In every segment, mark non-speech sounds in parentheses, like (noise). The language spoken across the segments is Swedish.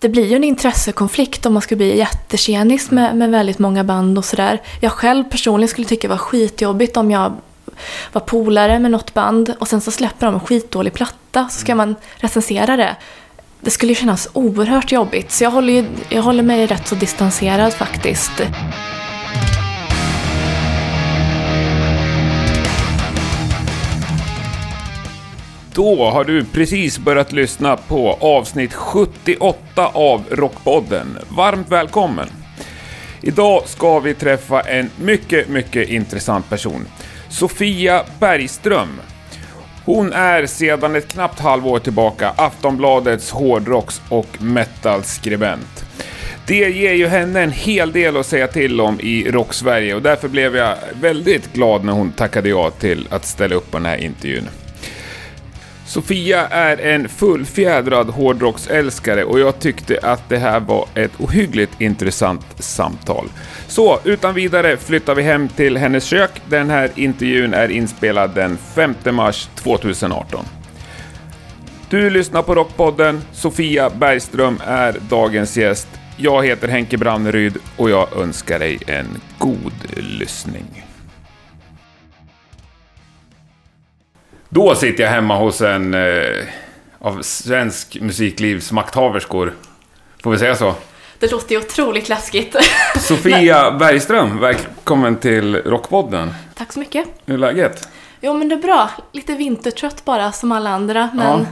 Det blir ju en intressekonflikt om man ska bli jättetjenis med, med väldigt många band och sådär. Jag själv personligen skulle tycka det var skitjobbigt om jag var polare med något band och sen så släpper de en skitdålig platta så ska man recensera det. Det skulle ju kännas oerhört jobbigt så jag håller, ju, jag håller mig rätt så distanserad faktiskt. Då har du precis börjat lyssna på avsnitt 78 av Rockpodden. Varmt välkommen! Idag ska vi träffa en mycket, mycket intressant person. Sofia Bergström. Hon är sedan ett knappt halvår tillbaka Aftonbladets hårdrocks och metalskribent. Det ger ju henne en hel del att säga till om i Rocksverige och därför blev jag väldigt glad när hon tackade ja till att ställa upp på den här intervjun. Sofia är en fullfjädrad hårdrocksälskare och jag tyckte att det här var ett ohyggligt intressant samtal. Så utan vidare flyttar vi hem till hennes kök. Den här intervjun är inspelad den 5 mars 2018. Du lyssnar på Rockpodden. Sofia Bergström är dagens gäst. Jag heter Henke Branneryd och jag önskar dig en god lyssning. Då sitter jag hemma hos en eh, av svensk musiklivs makthaverskor. Får vi säga så? Det låter ju otroligt läskigt. (laughs) Sofia Bergström, välkommen till Rockpodden. Tack så mycket. Hur är läget? Jo men det är bra. Lite vintertrött bara som alla andra men Ja.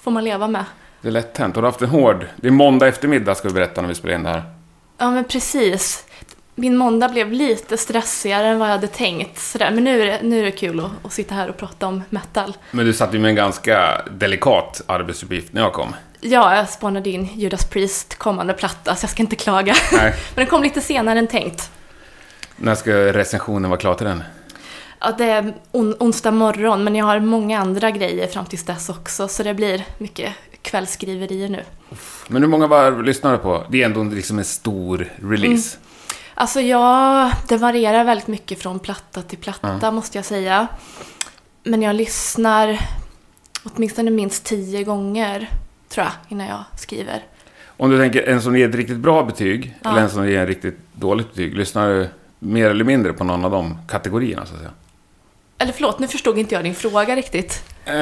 får man leva med. Det är lätt hänt. Har du haft en hård... Det är måndag eftermiddag ska vi berätta när vi spelar in det här. Ja men precis. Min måndag blev lite stressigare än vad jag hade tänkt. Sådär. Men nu är det, nu är det kul att, att sitta här och prata om metal. Men du satt ju med en ganska delikat arbetsuppgift när jag kom. Ja, jag spanade in Judas Priest kommande platta så jag ska inte klaga. (laughs) Nej. men den kom lite senare än tänkt. När ska recensionen vara klar till den? Ja, det är on onsdag morgon men jag har många andra grejer fram tills dess också så det blir mycket kvällsskriverier nu. Men hur många varv lyssnar du på? Det är ändå liksom en stor release. Alltså ja, det varierar väldigt mycket från platta till platta måste jag säga. Men jag lyssnar åtminstone minst tio gånger, tror jag, innan jag skriver. Om du tänker en som ger ett riktigt bra betyg, Ja. eller en som ger ett riktigt dåligt betyg. Lyssnar du mer eller mindre på någon av de kategorierna, så att säga? Eller förlåt, nu förstod inte jag din fråga riktigt. Eh,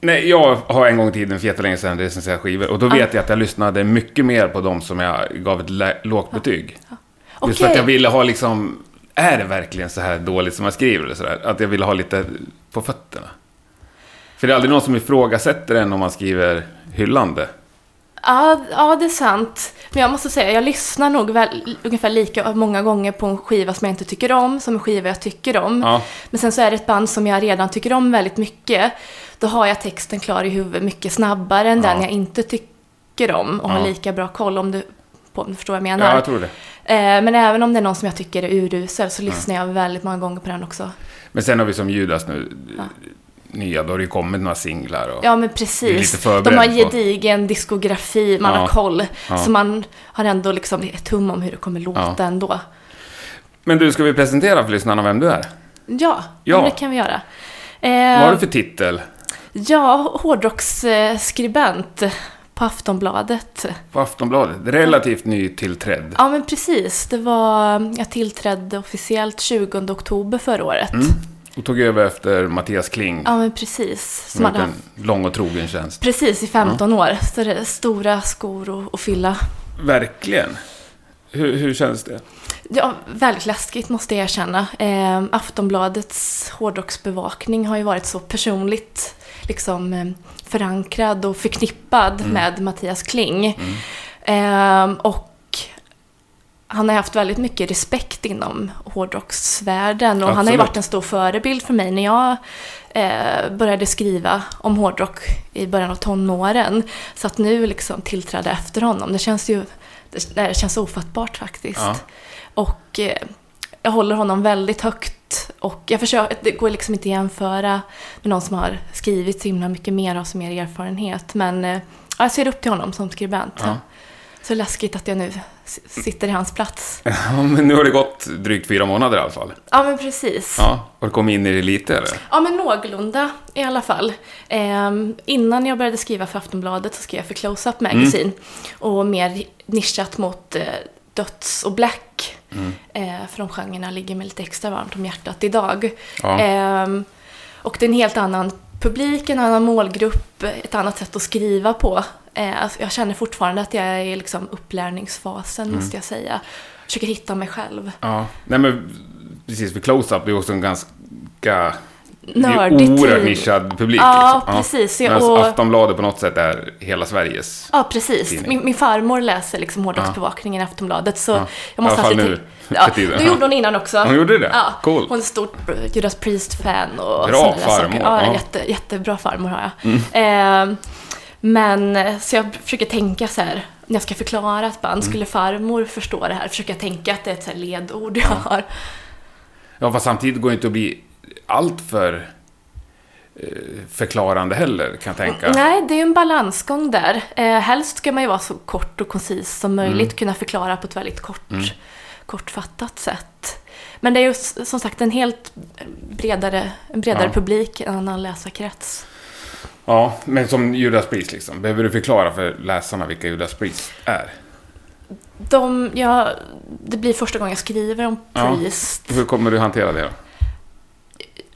nej, jag har en gång i tiden, för jättelänge sedan, recenserat skivor. Och då vet jag att jag lyssnade mycket mer på de som jag gav ett lågt betyg. Just för att jag ville ha liksom... Är det verkligen så här dåligt som jag skriver? Eller så där? Att jag ville ha lite på fötterna. För det är aldrig någon som ifrågasätter en om man skriver hyllande. Ja, ja, det är sant. Men jag måste säga, jag lyssnar nog väl, ungefär lika många gånger på en skiva som jag inte tycker om, som en skiva jag tycker om. Ja. Men sen så är det ett band som jag redan tycker om väldigt mycket. Då har jag texten klar i huvudet mycket snabbare än Ja. den jag inte tycker om och Ja. har lika bra koll om du, på, om du förstår vad jag menar. Ja, jag tror det. Eh, Men även om det är någon som jag tycker är urusel så lyssnar jag väldigt många gånger på den också. Men sen har vi som Judas nu, nya, då har det ju kommit några singlar och... Ja, men precis. De har på- gedigen diskografi, man Ja. har koll. Ja. Så man har ändå liksom ett tum om hur det kommer låta Ja. ändå. Men du, ska vi presentera för lyssnarna vem du är? Ja, Ja. ja. det kan vi göra. Vad Eh, har du för titel Ja, hårdrocksskribent på Aftonbladet. på Aftonbladet? Relativt nytillträdd. Ja, men precis. Det var, jag tillträdde officiellt 20 oktober förra året. Mm. Och tog över efter Mattias Kling. Ja, men precis. Som hade en lång och trogen tjänst. precis i 15 år. Så det är stora skor att fylla. Verkligen. Hur, hur känns det? Ja, väldigt läskigt måste jag erkänna. Eh, Aftonbladets hårdrocksbevakning har ju varit så personligt liksom, eh, förankrad och förknippad med Mattias Kling. Eh, och han har haft väldigt mycket respekt inom hårdrocksvärlden och han har ju Absolut. varit en stor förebild för mig när jag eh, började skriva om hårdrock i början av tonåren. Så att nu liksom tillträda efter honom, det känns ju det, det känns ofattbart faktiskt. Ja. Och eh, jag håller honom väldigt högt. Och jag försöker, det går liksom inte att jämföra med någon som har skrivit så himla mycket mer och så mer erfarenhet. Men eh, ja, jag ser upp till honom som skribent. Ja. Så läskigt att jag nu sitter i hans plats. (laughs) Ja, men nu har det gått drygt fyra månader i alla fall. Ja, men precis. Ja, har du kommit in i det lite eller? Ja, men någorlunda i alla fall. Ehm, innan jag började skriva för Aftonbladet så skrev jag för Close-Up Magazine. Och mer nischat mot eh, döds och black. Eh, för de genrerna ligger mig lite extra varmt om hjärtat idag. Ja. Ehm, och det är en helt annan publik, en annan målgrupp, ett annat sätt att skriva på. Eh, alltså, jag känner fortfarande att jag är i liksom upplärningsfasen, måste jag säga. Försöker hitta mig själv. Ja, nej men precis, för close-up det är också en ganska... Är Nördigt oerhört tid. nischad publik. Ja, liksom. precis. Medan Och- Aftonbladet på något sätt är hela Sveriges. Ja, precis. tidning. Min, min farmor läser liksom hårdrocksbevakningen i Aftonbladet, så Ja. jag måste ha lite... Ja, det gjorde hon innan också. Hon gjorde det? Ja. Cool. Hon är ett stort Judas Priest-fan och Bra farmor. Ja, ja. Jätte, jättebra farmor har jag. Mm. Eh, men, så jag försöker tänka så här, när jag ska förklara ett band, Mm. skulle farmor förstå det här? Försöker jag tänka att det är ett så ledord jag har. Ja, fast samtidigt går det inte att bli allt för eh, förklarande heller, kan jag tänka. Nej, det är ju en balansgång där. Eh, helst ska man ju vara så kort och koncis som möjligt, Mm. kunna förklara på ett väldigt kort, kortfattat sätt. Men det är ju som sagt en helt bredare, en bredare Ja. publik, en annan läsarkrets. Ja, men som Judas Priest liksom. Behöver du förklara för läsarna vilka Judas Priest är? De, ja, det blir första gången jag skriver om Ja. Priest. Hur kommer du hantera det då?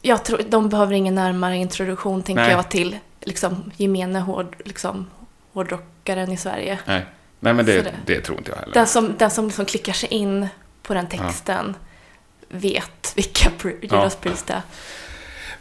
Jag tror, de behöver ingen närmare introduktion, tänker Nej. jag, till liksom, gemene hård, liksom, hårdrockaren i Sverige. Nej, Nej men det, det- det tror inte jag heller. Den som, den som liksom klickar sig in på den texten vet vilka Judas Priest är.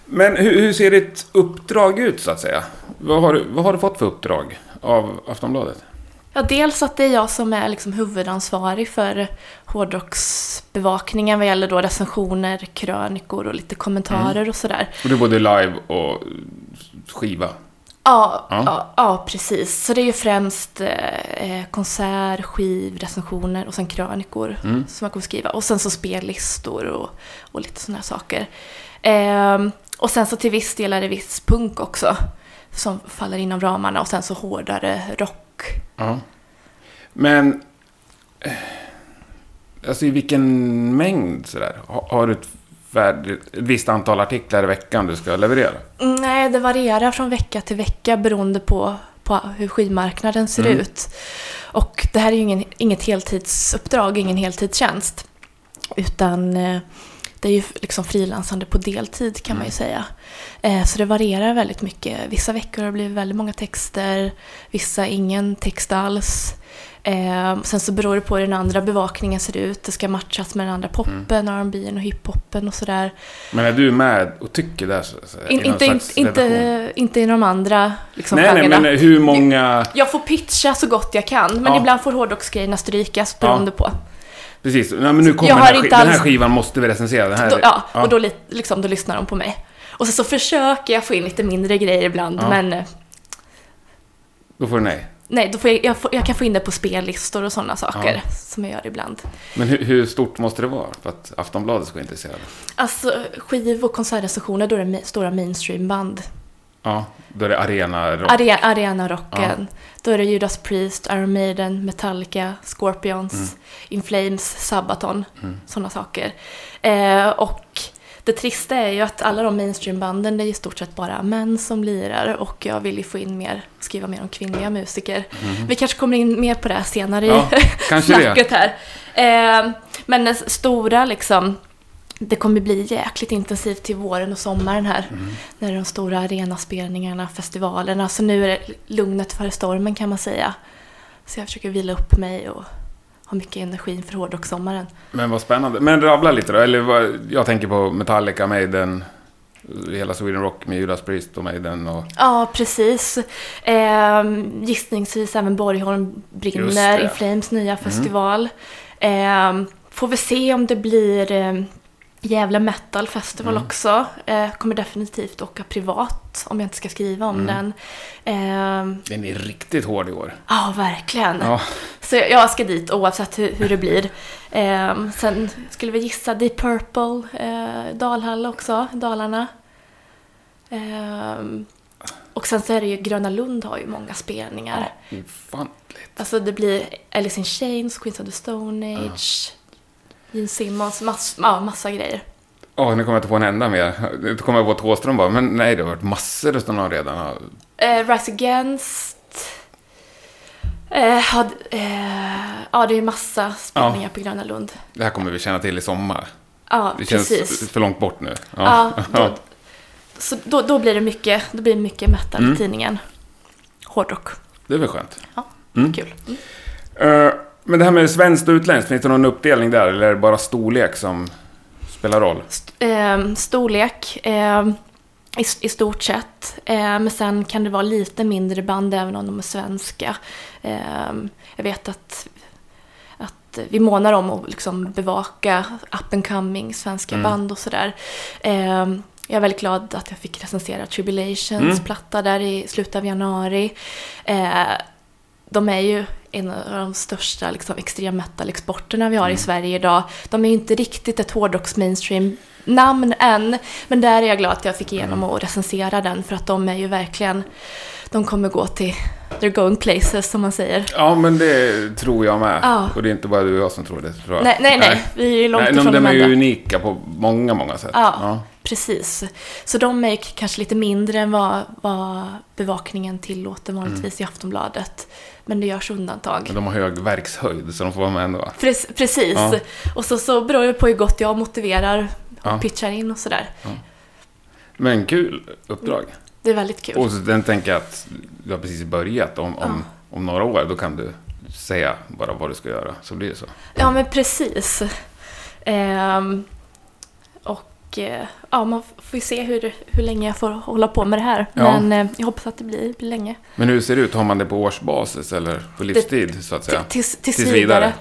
Men hur, hur ser ditt uppdrag ut, så att säga? Vad har, du- vad har du fått för uppdrag av Aftonbladet? Ja, dels att det är jag som är liksom huvudansvarig för hårdrocksbevakningen vad gäller då recensioner, krönikor och lite kommentarer och sådär. Och du är både live och skiva. Ja, Ja. ja. Ja, precis. Så det är ju främst eh, konsert, skiv, recensioner och sen krönikor Mm. som jag kommer skriva. Och sen så spellistor och, och lite sådana här saker. Ehm, och sen så till viss del är det viss punk också som faller inom ramarna och sen så hårdare rock. Ja. Men... eh, Alltså i vilken mängd sådär? Har, du ett, värd, ett visst antal artiklar i veckan du ska leverera? Mm, Nej, det varierar från vecka till vecka beroende på, på hur skivmarknaden ser Mm. ut. Och det här är ju ingen, inget heltidsuppdrag, ingen heltidstjänst. Utan eh, det är ju liksom frilansande på deltid kan man ju säga. Eh, Så det varierar väldigt mycket. Vissa veckor har det blivit väldigt många texter, vissa ingen text alls. Eh, sen så beror det på hur den andra bevakningen ser ut. Det ska matchas med den andra poppen, R&B och hiphopen och sådär. Men är du med och tycker i In, inte, inte, inte, inte i de andra liksom, Nej, nej, men hur många... Jag får pitcha så gott jag kan, men Ja. ibland får hårdrocksgrejerna strykas beroende på. Precis, nej, men nu kommer den här, sk- inte den här alls- skivan måste vi recensera. Den här, Då, ja, och då, li- liksom, då lyssnar de på mig. Och så, så försöker jag få in lite mindre grejer ibland, Ja. men eh, Då får du nej. nej, då får jag, jag, får, jag kan få in det på spellistor och sådana saker Ja. som jag gör ibland. Men hur, hur stort måste det vara för att Aftonbladet ska vara intresserade? Alltså skiv och konsertrecensioner, då är det stora mainstreamband. Ja, då är det arena rock. Are, Arena-rocken. Då är det Judas Priest, Iron Maiden, Metallica, Scorpions, Mm. In Flames, Sabaton. Sådana saker. Eh, och det trista är ju att alla de mainstreambanden, det är i stort sett bara män som lirar. Och jag vill ju få in mer, skriva mer om kvinnliga musiker. Vi kanske kommer in mer på det senare. Ja, i (laughs) snacket här. Eh, men den stora liksom, det kommer bli jäkligt intensivt till våren och sommaren här. Mm. När de stora arenaspelningarna, festivalerna. Så nu är det lugnet före stormen kan man säga. Så jag försöker vila upp mig och ha mycket energi inför hårdrockssommaren. Men vad spännande. Men rabbla lite då. Eller vad, jag tänker på Metallica, Maiden, hela Sweden Rock med Judas Priest och Maiden och... Ja, precis. Eh, gissningsvis även Borgholm brinner. In Flames nya festival. Eh, får vi se om det blir eh, Gävle Metal Festival Mm. också. Eh, kommer definitivt åka privat om jag inte ska skriva om Mm. den. Eh, Den är riktigt hård i år. Ja, verkligen. Ja, Så jag, jag ska dit oavsett hur, hur det blir. Ehm, sen skulle vi gissa Deep Purple, eh, Dalhalla också, Dalarna. Ehm, och sen så är det ju Gröna Lund har ju många spelningar. Ja, ofantligt. Alltså det blir Alice in Chains, Queens of the Stone Age, Gene Simmons, mass, ja, massa grejer. Åh, nu kommer jag inte på en enda mer. Nu kommer jag på Thåström bara, men nej, det har varit massor som de redan. Eh, Rise Against. Eh, had, eh, ja, det är massa spelningar på Gröna Lund. Det här kommer vi känna till i sommar. Ja, Det känns precis. för långt bort nu. Ja, (laughs) då, så då, då blir det mycket, då blir det mycket metal Mm. i tidningen. Hårdrock. Det är väl skönt. Ja, Mm. kul. Mm. Eh, men det här med svenskt och utländskt, finns det någon uppdelning där? Eller är det bara storlek som spelar roll? St- ehm, storlek ehm, i, i stort sett. Ehm, men sen kan det vara lite mindre band även om de är svenska. Ehm, jag vet att, att vi månar om att liksom bevaka up and coming svenska Mm. band och sådär. Ehm, jag är väldigt glad att jag fick recensera Tribulations Mm. platta där i slutet av januari. Eh, de är ju en av de största liksom, extrem metal-exporterna vi har Mm. i Sverige idag. De är ju inte riktigt ett hårdrocks mainstream namn än, men där är jag glad att jag fick igenom Mm. att recensera den för att de är ju verkligen, de kommer gå till, they're going places som man säger. Ja, men det tror jag med. Ja. Och det är inte bara du och jag som tror det, tror jag. Nej, nej, nej, vi är långt Nej, ifrån de, de är ju unika på många, många sätt. Ja. Precis. Så de är kanske lite mindre än vad, vad bevakningen tillåter vanligtvis Mm. i Aftonbladet. Men det görs undantag. Men de har hög verkshöjd, så de får vara med ändå. Pre- Precis. Ja. Och så, så beror det på hur gott jag motiverar och Ja. pitchar in och sådär. Men kul uppdrag. Det är väldigt kul. Och så den tänker jag att du har precis börjat. Om, om, om några år, då kan du säga bara vad du ska göra. Så blir det så. Ja, men precis. Ehm, och eh, ja, man får ju se hur, hur länge jag får hålla på med det här. Ja. Men eh, jag hoppas att det blir, blir länge. Men hur ser det ut? Har man det på årsbasis eller på livstid, så att säga? Tills, tills, Tills vidare. vidare.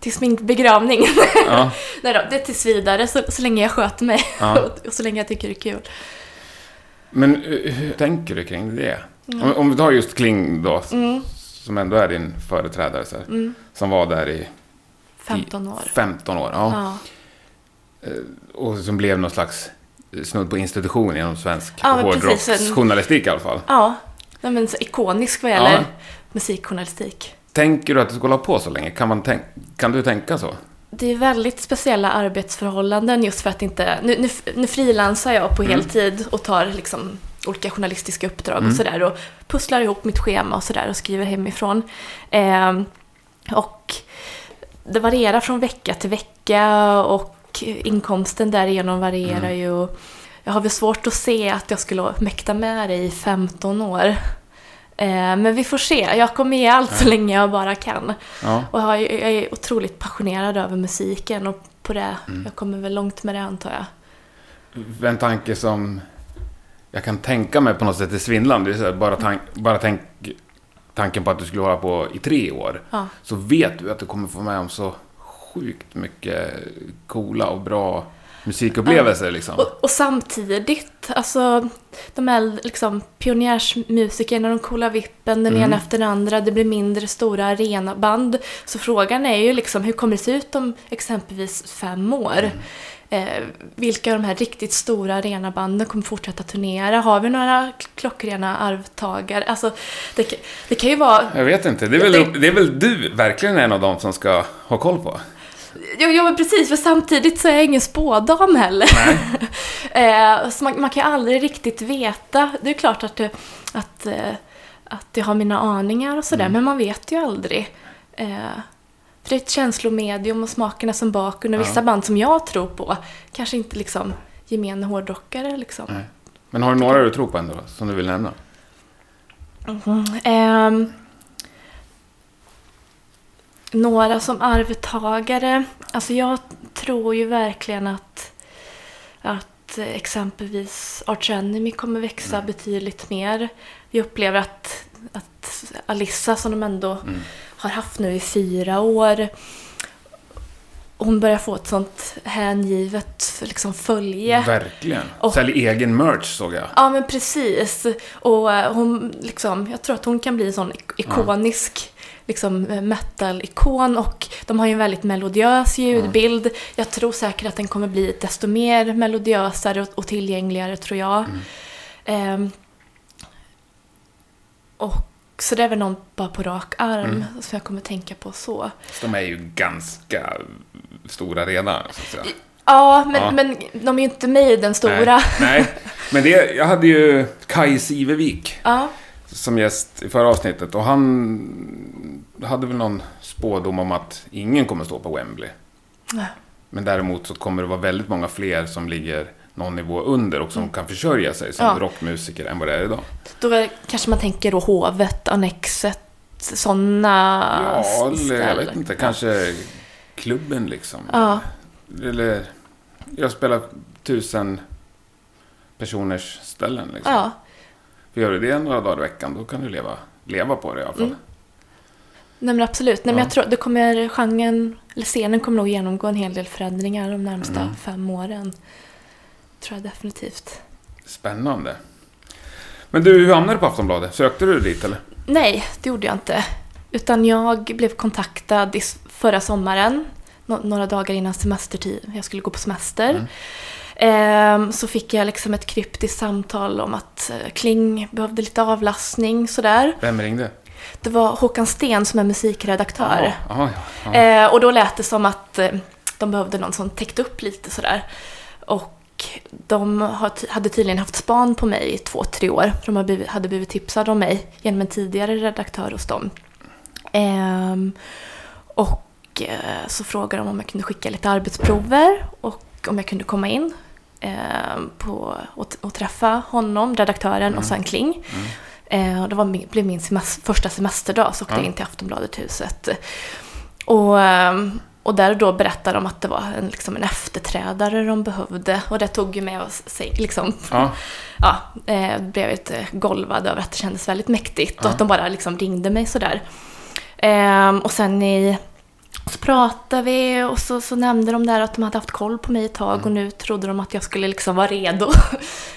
Tills min begravning. (laughs) Ja, Nej då, det är tills vidare så, så länge jag sköter mig ja. (laughs) och så länge jag tycker det är kul. Men eh, hur tänker du kring det? Om, om vi tar just Kling då, Mm, som ändå är din företrädare, så här, mm, som var där i 15 år. 15 år. Ja. Ja. Och som blev någon slags snudd på institution inom svensk Ja, hårdrocksjournalistik i alla fall. Ja, men så ikonisk vad Ja. gäller musikjournalistik. Tänker du att du ska hålla på så länge? Kan, man tänk, kan du tänka så? Det är väldigt speciella arbetsförhållanden just för att inte... Nu, nu, nu frilansar jag på Mm. heltid och tar liksom olika journalistiska uppdrag Mm. och sådär och pusslar ihop mitt schema och sådär och skriver hemifrån. Ehm, och det varierar från vecka till vecka och inkomsten därigenom varierar Mm. ju. Jag har väl svårt att se att jag skulle mäkta med det i 15 år. Ehm, men vi får se. Jag kommer ge allt så länge jag bara kan. Ja. Och jag är, otroligt passionerad över musiken och på det, Mm. jag kommer väl långt med det antar jag. En tanke som jag kan tänka mig på något sätt är svindlande. Det är så här, bara, tank, bara tänk tanken på att du skulle hålla på i tre år. Ja. Så vet du att du kommer få med om så sjukt mycket coola och bra musikupplevelser liksom. Och, och samtidigt, alltså de här liksom, pionjärsmusikerna, de coola vippen, den Mm. ena efter den andra, det blir mindre stora arenaband. Så frågan är ju liksom, hur kommer det se ut om exempelvis fem år? Mm. Eh, vilka av de här riktigt stora arenabanden kommer fortsätta turnera? Har vi några klockrena arvtagare? Alltså, det, det kan ju vara Jag vet inte. Det är, väl, Det- det är väl du verkligen en av dem som ska ha koll på? Jo, men precis, för samtidigt så är jag ingen spådam heller. (laughs) eh, så man, man kan ju aldrig riktigt veta. Det är klart att, det, att, eh, att jag har mina aningar och sådär, Mm. men man vet ju aldrig. Eh, för det är ett känslomedium och smakerna som bakgrund och Ja. vissa band som jag tror på kanske inte liksom gemene hårdrockare liksom. Nej. Men har du några du tror på ändå, som du vill nämna? Ehm, några som arvtagare. Alltså jag tror ju verkligen att, att exempelvis Arch Enemy kommer växa Mm. betydligt mer. Vi upplever att, att Alissa som de ändå Mm. har haft nu i fyra år hon börjar få ett sånt hängivet liksom, följe. Verkligen. Och- Sälj egen merch såg jag. Ja, men precis. Och eh, hon, liksom, jag tror att hon kan bli en sån ik- ikonisk liksom, eh, metal-ikon och de har ju en väldigt melodiös ljudbild. Jag tror säkert att den kommer bli desto mer melodiösare och, och tillgängligare, tror jag. Mm. Ehm, och så det är väl någon bara på rak arm Mm. som jag kommer tänka på så. Så de är ju ganska stora redan, så att säga. Ja, men, Ja. men de är ju inte med i den stora. Nej, nej. men det, jag hade ju Kai Sivevik Ja, som gäst i förra avsnittet och han hade väl någon spådom om att ingen kommer stå på Wembley. Nej. Men däremot så kommer det vara väldigt många fler som ligger någon nivå under och som kan försörja sig som Mm. Ja. rockmusiker än vad det är idag. då är, kanske man tänker då Hovet, Annexet, sådana Ja, eller jag vet inte, kanske klubben liksom. Ja, Eller jag spelar tusen personers ställen liksom. ja. För gör du det några dagar i veckan, då kan du leva, leva på det i alla fall. Mm. Nej men absolut. Nej, men Ja. jag tror det kommer genren, eller scenen kommer nog genomgå en hel del förändringar de närmsta Mm. fem åren. Tror jag definitivt. Spännande. Men du, hur hamnade du på Aftonbladet? Sökte du dit eller? Nej, det gjorde jag inte. Utan jag blev kontaktad förra sommaren, nå- några dagar innan semestertid. Jag skulle gå på semester. Mm. Ehm, så fick jag liksom ett kryptiskt samtal om att eh, Kling behövde lite avlastning sådär. Vem ringde? Det var Håkan Sten som är musikredaktör. Jaha, ja, ja. Eh, och då lät det som att eh, de behövde någon som täckte upp lite sådär. Och de hade tydligen haft span på mig i två, tre år. De hade blivit, tipsade om mig genom en tidigare redaktör hos dem. Ehm, och eh, så frågade de om jag kunde skicka lite arbetsprover och om jag kunde komma in på, och, och träffa honom, redaktören och sen Kling. Mm. Eh, och det var min, blev min semester, första semesterdag, så åkte Ja. jag in till Aftonbladet-huset. Och, ehm, och där då berättade de att det var en, liksom en efterträdare de behövde. Och det tog ju med oss, sig- liksom, Ja, (laughs) ja, eh, blev lite golvad över att det kändes väldigt mäktigt. Ja. Och att de bara liksom ringde mig sådär. Ehm, och sen i, så pratade vi och så, så nämnde de där att de hade haft koll på mig ett tag och nu trodde de att jag skulle liksom vara redo.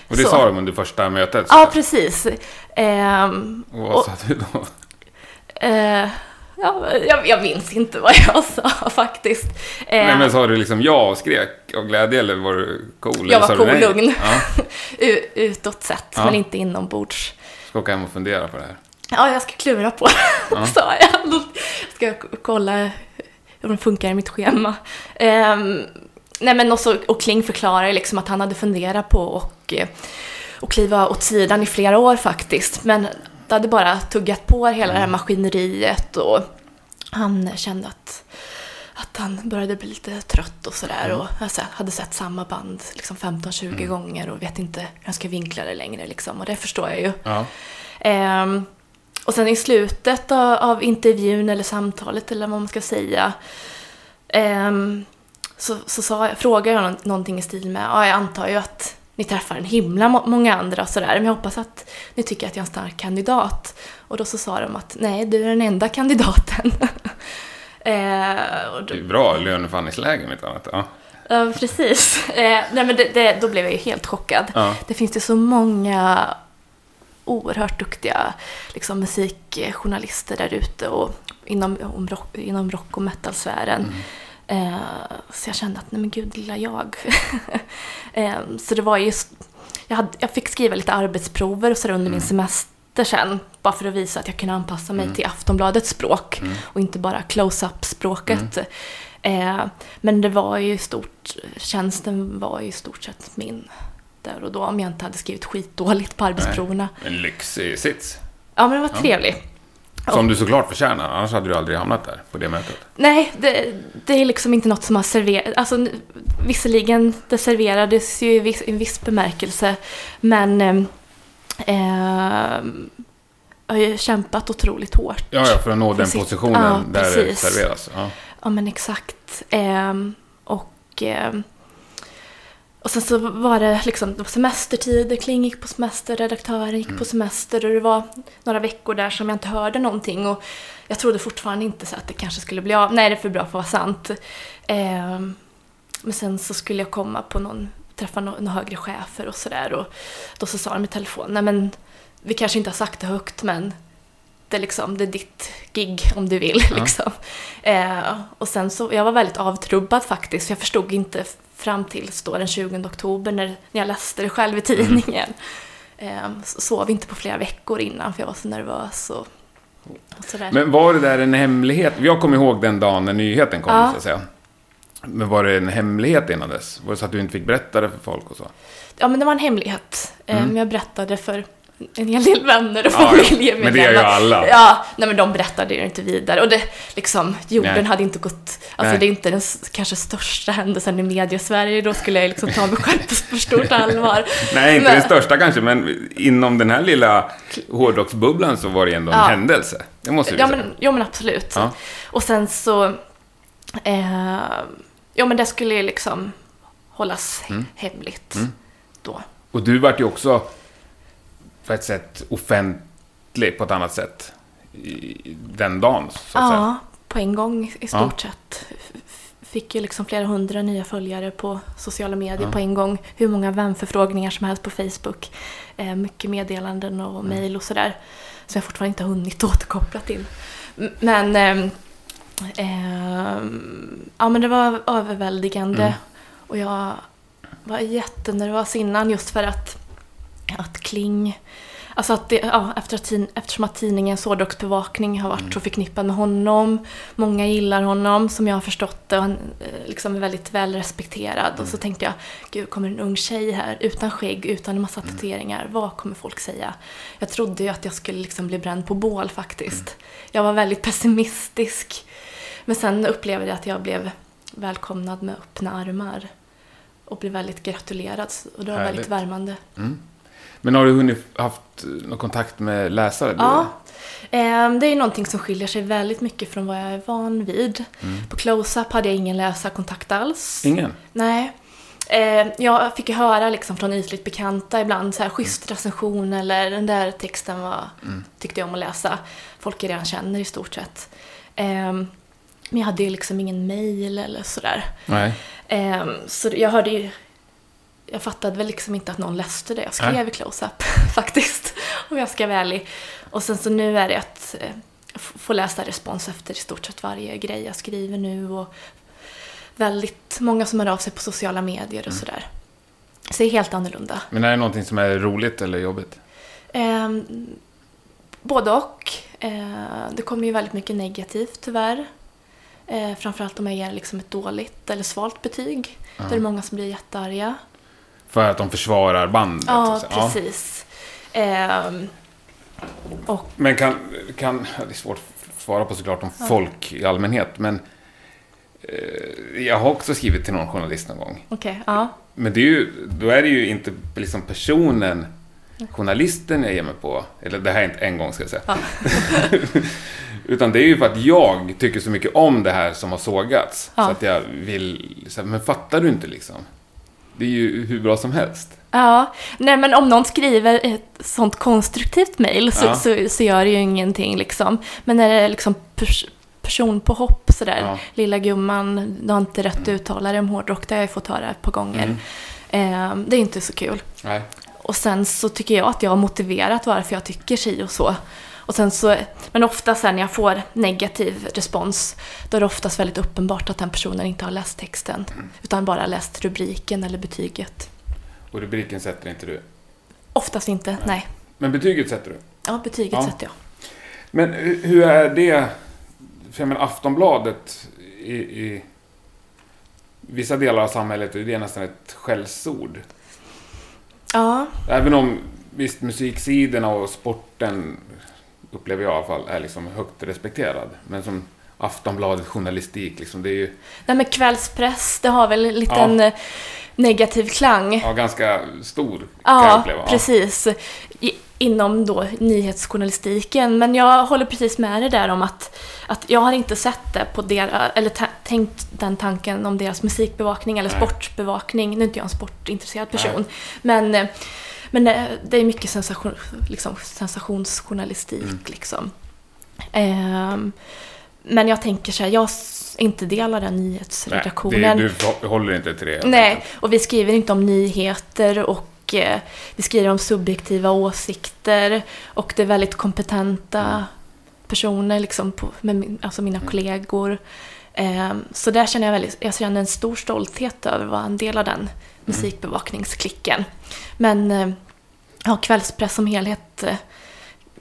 och det Så. sa de under första mötet? Ja, precis. Ehm, Och vad och- sa du då? Eh, ja, jag, jag minns inte vad jag sa faktiskt. Eh, Nej men sa du liksom ja och skrek av glädje eller var du cool? Jag var cool, nej? lugn. Ja, (laughs) utåt sett, Ja. men inte inombords. ska åka hem och fundera på det här. Ja, jag ska klura på det, Ja. sa (laughs) jag. Då ska jag kolla hur det funkar i mitt schema. Ehm, nej, men också, och Kling förklarar liksom att han hade funderat på och, eh, och kliva åt sidan i flera år faktiskt. Men det hade bara tuggat på hela det här maskineriet och han kände att, att han började bli lite trött och sådär. Och jag så- hade sett samma band liksom 15-20 gånger och vet inte hur jag ska vinkla det längre. Liksom. Och det förstår jag ju. Ja. Ehm, och sen i slutet av, intervjun eller samtalet eller vad man ska säga ehm, så, så sa jag, frågade jag nå- någonting i stil med ja, jag antar ju att ni träffar en himla må- många andra och sådär men jag hoppas att ni tycker att jag är en stark kandidat. Och då så sa de att nej, du är den enda kandidaten. (laughs) Ehm, och då, Det är bra löneförhandlingsläge om inte annat. Ja. Ja, precis. (laughs) Eh, nej, men det, det, då blev jag ju helt chockad. Ja. Det finns ju så många oerhört duktiga liksom, musikjournalister där ute och inom, om rock, inom rock och metalsfären. Eh, så jag kände att, nej men gud, lilla jag. (laughs) eh, så det var just, jag, hade, jag fick skriva lite arbetsprover och så under min semester sen. Bara för att visa att jag kunde anpassa mig till Aftonbladets språk och inte bara close-up-språket. Eh, men det var ju stort, tjänsten var ju i stort sett min där och då om jag inte hade skrivit skitdåligt på arbetsproverna. En lyxig sits. Ja, men det var trevligt. Som du såklart förtjänar, annars hade du aldrig hamnat där på det mötet. Nej, det, det är liksom inte något som har serverats. Alltså, visserligen, det serverades ju i viss, i en viss bemärkelse, men eh, eh, jag har ju kämpat otroligt hårt. Ja, ja, för att nå den Precis. positionen Ja, där det precis. serveras. Ja. Ja, men exakt. Ehm, och, ehm, och sen så var det liksom det var semestertider, Kling gick på semester, redaktören gick på semester och det var några veckor där som jag inte hörde någonting och jag trodde fortfarande inte så att det kanske skulle bli av. Nej, det är för bra för att vara sant. Ehm, men sen så skulle jag komma på någon, träffa några några högre chefer och sådär och då så sa de i telefon, nej men vi kanske inte har sagt det högt men det är, liksom, det är ditt gig om du vill. (laughs) Liksom. Eh, och sen så, jag var väldigt avtrubbad faktiskt, för jag förstod inte fram till då den 20 oktober när, när jag läste det själv i tidningen. Eh, sov inte på flera veckor innan för jag var så nervös och, och sådär. Men var det där en hemlighet? Jag kommer ihåg den dagen när nyheten kom, Ja. så att säga. Men var det en hemlighet innan dess? Var det så att du inte fick berätta det för folk och så? Ja, men det var en hemlighet. Eh, Mm. Men jag berättade för en hel del vänner och Ja, ja. familjemedlemmar. Men det gör ju alla. Ja, nej men de berättade ju inte vidare. Och det, liksom, jorden Nej. hade inte gått... Alltså Nej. det är inte den kanske största händelsen i media-Sverige. Då skulle jag liksom ta mig själv på stort allvar. Nej, inte Men- den största kanske, men inom den här lilla hårdrocksbubblan så var det ändå en Ja. händelse. Det måste vi Ja säga. men, jo, men absolut. Ja. Och sen så... Eh, ja, men det skulle ju liksom hållas Mm. hemligt Mm. då. Och du vart ju också på ett sätt offentlig på ett annat sätt den dagen, så att säga. Ja, på en gång i Ja. stort sett. F- Fick ju liksom flera hundra nya följare på sociala medier Ja. på en gång. Hur många vänförfrågningar som helst på Facebook. Eh, mycket meddelanden och Mm. mejl och sådär. Som jag fortfarande inte har hunnit (laughs) återkoppla till. Men, ehm, ehm, ja, men det var överväldigande. Mm. Och jag var jättenervös innan just för att, att Kling Alltså att det, ja, efter att eftersom att tidningens hårdrocksbevakning har varit Mm. så förknippad med honom. Många gillar honom som jag har förstått det och han eh, liksom är väldigt väl respekterad. Och Mm. så tänkte jag, gud kommer en ung tjej här utan skägg, utan en massa Mm. tatueringar. Vad kommer folk säga? Jag trodde ju att jag skulle liksom bli bränd på bål faktiskt. Mm. Jag var väldigt pessimistisk. Men sen upplevde jag att jag blev välkomnad med öppna armar. Och blev väldigt gratulerad. Och det var Härligt. väldigt värmande. Mm. Men har du hunnit haft någon kontakt med läsare? Ja, Ehm, det är någonting som skiljer sig väldigt mycket från vad jag är van vid. Mm. På Close-Up hade jag ingen läsarkontakt alls. Ingen? Nej. Ehm, jag fick ju höra liksom från ytligt bekanta ibland så här schysst recension eller den där texten var, Mm. tyckte jag om att läsa. Folk jag redan känner i stort sett. Ehm, men jag hade ju liksom ingen mail eller sådär. Nej. Så jag hörde ju... Jag fattade väl liksom inte att någon läste det jag skrev i Close-Up, (laughs) faktiskt. Om jag ska vara ärlig. Och sen så nu är det att eh, få läsa respons efter i stort sett varje grej jag skriver nu. Och väldigt många som hör av sig på sociala medier och Mm. sådär. Så det är helt annorlunda. Men är det någonting som är roligt eller jobbigt? Ehm, både och. Eh, det kommer ju väldigt mycket negativt tyvärr. Eh, framförallt om jag ger liksom ett dåligt eller svalt betyg. Ja. Då är det många som blir jättearga. För att de försvarar bandet? Ja, precis. Ehm, och Men kan, kan, ja, det är svårt att svara på såklart om Ja. folk i allmänhet, men eh, jag har också skrivit till någon journalist någon gång. okej, ja. Men det är ju, då är det ju inte liksom personen, journalisten jag ger mig på, eller det här är inte en gång ska jag säga. Ja. (laughs) Utan det är ju för att jag tycker så mycket om det här som har sågats. Ja. Så att jag vill, så här, men fattar du inte liksom? Det är ju hur bra som helst. Ja, nej men om någon skriver ett sånt konstruktivt mejl så, Ja. så, så gör det ju ingenting liksom. Men när det är liksom pers personpåhopp sådär, Ja. lilla gumman, du har inte rätt att uttala dig om hårdrock, det har jag fått höra ett par gånger. Mm. Ehm, det är inte så kul. Nej. Och sen så tycker jag att jag har motiverat varför jag tycker si och så. Och sen så, men ofta sen när jag får negativ respons, då är det oftast väldigt uppenbart att den personen inte har läst texten. Utan bara läst rubriken eller betyget. Och rubriken sätter inte du. Oftast inte, nej. Men betyget sätter du. Ja, betyget Ja. sätter jag. Men hu- hur är det, för jag menar Aftonbladet i, i vissa delar av samhället är det nästan ett skällsord. Ja, Även om visst musiksidorna och sporten upplever jag i alla fall är liksom högt respekterad. Men som Aftonbladet journalistik liksom, det är ju nej men kvällspress, det har väl en liten eh, negativ klang. ja, ganska stor kan Ja, precis. I, inom då nyhetsjournalistiken. Men jag håller precis med dig där om att, att jag har inte sett det på deras, eller tänkt den tanken om deras musikbevakning eller Nej. sportbevakning. Nu är inte jag en sportintresserad person. Men, eh, men eh, det är mycket sensation, liksom, sensationsjournalistik. Mm. Liksom. Ehm, men jag tänker så här, jag är inte del av den Nej, nyhetsredaktionen. det, du håller inte till det. Nej, och vi skriver inte om nyheter och eh, vi skriver om subjektiva åsikter och det är väldigt kompetenta Mm. personer, liksom på, min- alltså mina Mm. kollegor. Eh, så där känner jag väldigt, jag känner en stor stolthet över att vara en del av den Mm. musikbevakningsklicken. Men eh, Ja, kvällspress som helhet eh,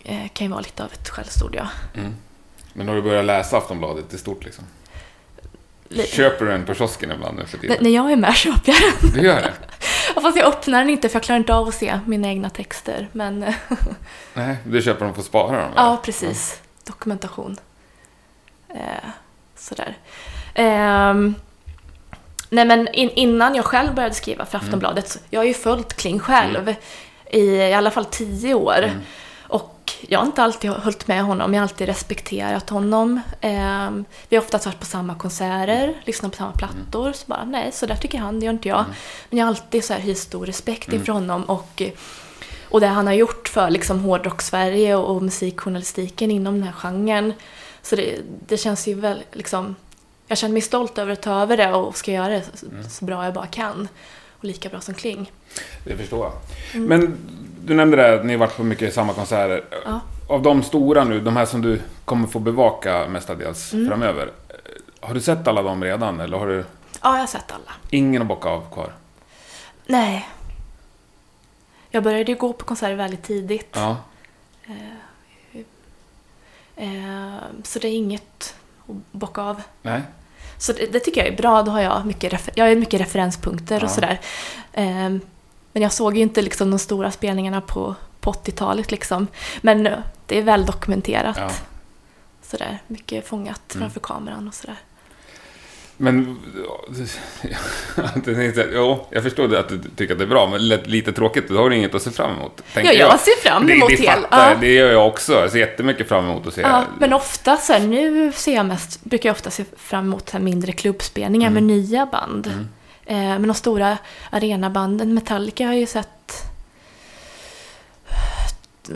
eh, kan ju vara lite av ett skällsord, ja. Mm. Men har du börjat läsa Aftonbladet i stort liksom? Li- Köper du den på kiosken ibland nu för N- tiden? när jag är med köper jag den. Du gör det? (laughs) Ja, Fast jag öppnar den inte för jag klarar inte av att se mina egna texter. Men eh, (laughs) Nej, du köper dem för att spara dem? ja, eller? precis. Dokumentation. Eh, sådär. Ehm, nej men in, innan jag själv började skriva för Aftonbladet, så jag har ju följt Kling själv i i alla fall tio år. Mm. Och jag har inte alltid hållit med honom, jag har alltid respekterat honom. Ehm, vi har oftast varit på samma konserter, lyssnat på samma plattor. Så bara, nej, så där tycker han, det gör inte jag. Men jag har alltid så här hyst stor respekt inför honom. Och, och det han har gjort för liksom hårdrock-Sverige och, och musikjournalistiken inom den här genren. Så det, det känns ju väl liksom... Jag känner mig stolt över att ta över det och ska göra det så, så bra jag bara kan. Och lika bra som Kling. Det förstår jag. Mm. Men du nämnde det, att ni har varit på mycket samma konserter. Ja. Av de stora nu, de här som du kommer få bevaka mestadels Mm. framöver. eh, Har du sett alla dem redan eller har du Ja, jag har sett alla. ingen att bocka av kvar? Nej. Jag började ju gå på konserter väldigt tidigt. Ja. Eh, så det är inget att bocka av. Nej? Så det, det tycker jag är bra. Då har jag mycket, jag har mycket referenspunkter Ja. och sådär. Eh, men jag såg ju inte liksom de stora spelningarna på, på 80-talet liksom. Men eh, det är väl dokumenterat. Ja. Sådär. Mycket fångat Mm. framför kameran och sådär. Men... (laughs) Jo, jag förstår det att du tycker att det är bra, men lite, tråkigt. Då har du inget att se fram emot. Ja, jag ser fram Det- emot det, hel- fattar, ja. Det gör jag också. Jag ser jättemycket fram emot att se. Ja, men ofta så här, nu ser jag mest, brukar jag ofta se fram emot här mindre klubbspelningar Mm. med nya band. Eh, men de stora arenabanden, Metallica har jag ju sett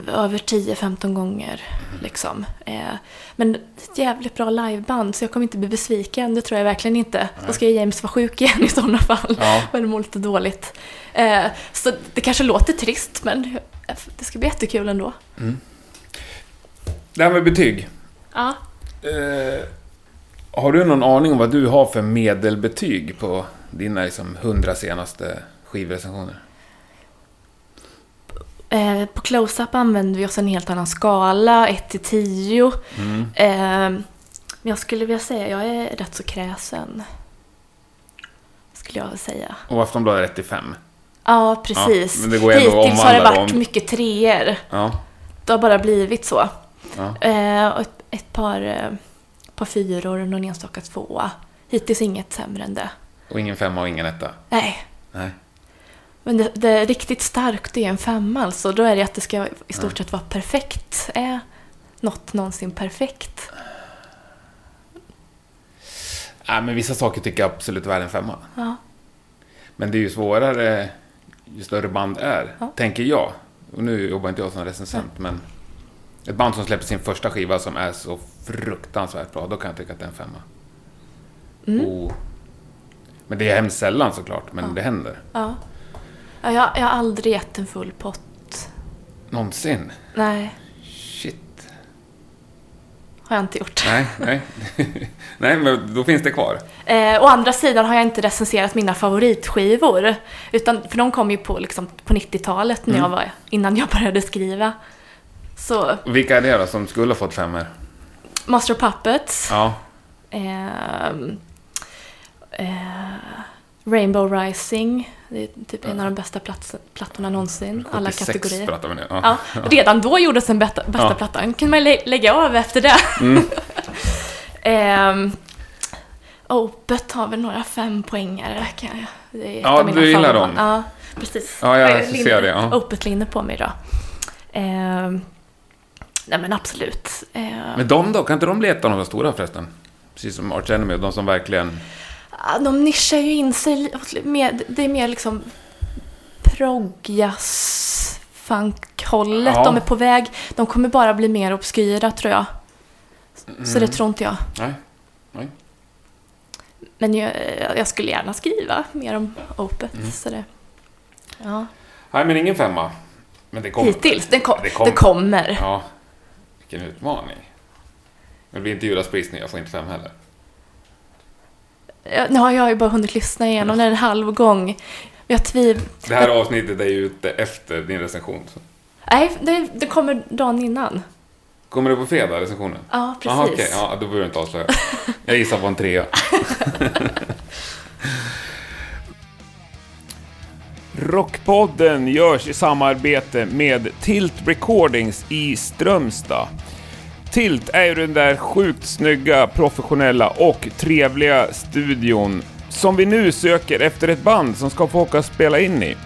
över 10-15 gånger. Liksom. Eh, men ett jävligt bra liveband, så jag kommer inte bli besviken. Det tror jag verkligen inte. Då ska James vara sjuk igen i sådana fall. Ja. (laughs) Men mår lite dåligt. Eh, så det kanske låter trist, men det ska bli jättekul ändå. Det här med betyg. Ja. Eh, har du någon aning om vad du har för medelbetyg på dina liksom, hundra senaste skivrecensioner? Eh, på close-up använder vi oss en helt annan skala, 1 till 10. Mm. Eh, men jag skulle vilja säga, jag är rätt så kräsen. Skulle jag säga. Och Aftonbladet 1 till 5. Ja, precis. men det går Hittills har det varit dem. mycket treor. Ja. Det har bara blivit så. ja. Eh, och ett, ett par, eh, par fyror och någon enstaka tvåa. Hittills inget sämre än det. Och ingen femma och ingen etta. Nej, Nej. Men det, det är riktigt starkt det är en femma alltså. Då är det att det ska i stort sett vara perfekt. Är något någonsin perfekt? Nej, men vissa saker tycker jag absolut är än femma. Ja. Men det är ju svårare ju större band är, Ja. tänker jag. Och nu jobbar inte jag som recensent, men ett band som släpper sin första skiva som är så fruktansvärt bra, då kan jag tycka att det är en femma. Mm. Och, men det är hemskt sällan såklart, men det händer. Ja. ja jag, jag har aldrig gett en full pott. Någonsin. Nej, Shit. har jag inte gjort. Nej, nej. (laughs) nej, men då finns det kvar. Eh, å andra sidan har jag inte recenserat mina favoritskivor. Utan, för de kom ju på, liksom, på 90-talet när Mm. jag var, innan jag började skriva. Så vilka är det då som skulle ha fått femmor? Master of Puppets. Ja. ehm, eh, Rainbow Rising. Det är typ en av de bästa plats, plattorna någonsin. Alla 76 kategorier. pratar vi nu. Ja, redan då gjordes den bästa, bästa Ja. plattan. kan man lä- lägga av efter det. Mm. (laughs) Ehm, Opet har väl några fempoängare. Det är Ja, du gillar dem. Ja, precis. Ja, jag har ser det, ja. Opet-linne på mig idag. Ehm, nej men absolut. Ehm, Men de då? Kan inte de bli ett av de stora förresten? Precis som Arch Enemy, de som verkligen... de nischar ju in sig mer, Det är mer liksom proggjazz funkhållet Ja. de är på väg. De kommer bara bli mer obskyra tror jag. Så Mm. det tror inte jag. Nej. Nej. Men jag, jag skulle gärna skriva mer om Opet. Mm. Så det, ja. Nej, men ingen femma. Men det kommer. Hittills. Den, kom, Det kom- det kommer. Ja. Vilken utmaning. Men det blir inte Judas Priest nu, jag får inte fem heller. Ja, Nu har jag ju bara hunnit lyssna igenom den en halv gång. Jag tvivlar. Det här avsnittet är ju ute efter din recension. Så. Nej, det, det kommer dagen innan. Kommer det på fredag, recensionen? Ja, precis. Aha, okej. Ja, då behöver du inte avslöja. Jag gissar på en trea. (laughs) Rockpodden görs i samarbete med Tilt Recordings i Strömstad. Tilt är ju den där sjukt snygga, professionella och trevliga studion som vi nu söker efter ett band som ska få åka och spela in i.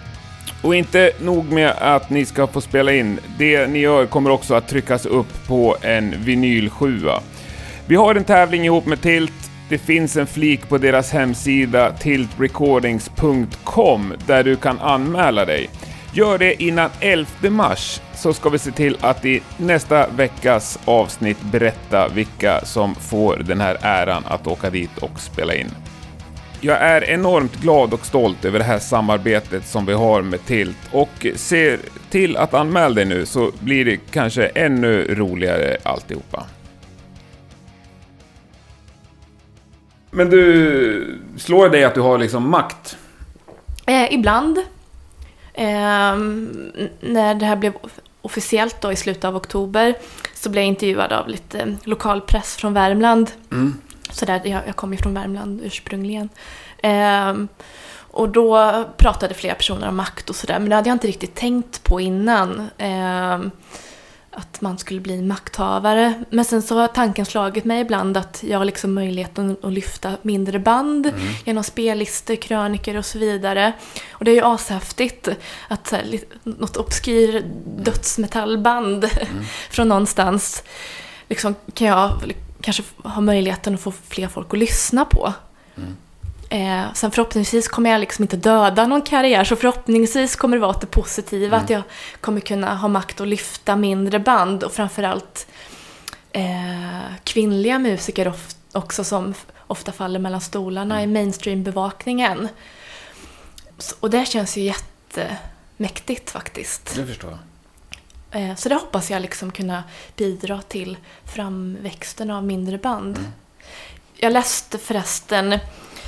Och inte nog med att ni ska få spela in, det ni gör kommer också att tryckas upp på en vinyl 7. Vi har en tävling ihop med Tilt. Det finns en flik på deras hemsida tiltrecordings.com där du kan anmäla dig. Gör det innan 11 mars så ska vi se till att i nästa veckas avsnitt berätta vilka som får den här äran att åka dit och spela in. Jag är enormt glad och stolt över det här samarbetet som vi har med Tilt och ser till att anmäla dig nu så blir det kanske ännu roligare alltihopa. Men du, slår det dig att du har liksom makt? Eh, ibland. Eh, när det här blev officiellt då i slutet av oktober så blev jag intervjuad av lite lokalpress från Värmland. Mm. Så där, jag, jag kommer ju från Värmland ursprungligen. Ehm, och då pratade flera personer om makt och sådär, men det hade jag inte riktigt tänkt på innan. Ehm, att man skulle bli makthavare. Men sen så har tanken slagit mig ibland att jag har liksom möjligheten att lyfta mindre band Mm. genom spellistor, kröniker och så vidare. Och det är ju ashäftigt att så här, något obskyr dödsmetallband Mm. (laughs) från någonstans liksom, kan jag kanske ha möjligheten att få fler folk att lyssna på. Mm. Eh, sen förhoppningsvis kommer jag liksom inte döda någon karriär, så förhoppningsvis kommer det vara det positiva, att jag kommer kunna ha makt att lyfta mindre band och framförallt eh, kvinnliga musiker of, också som ofta faller mellan stolarna i mainstream-bevakningen. Och det känns ju jättemäktigt faktiskt. Det förstår jag. Eh, Så det hoppas jag liksom kunna bidra till framväxten av mindre band. Jag läste förresten,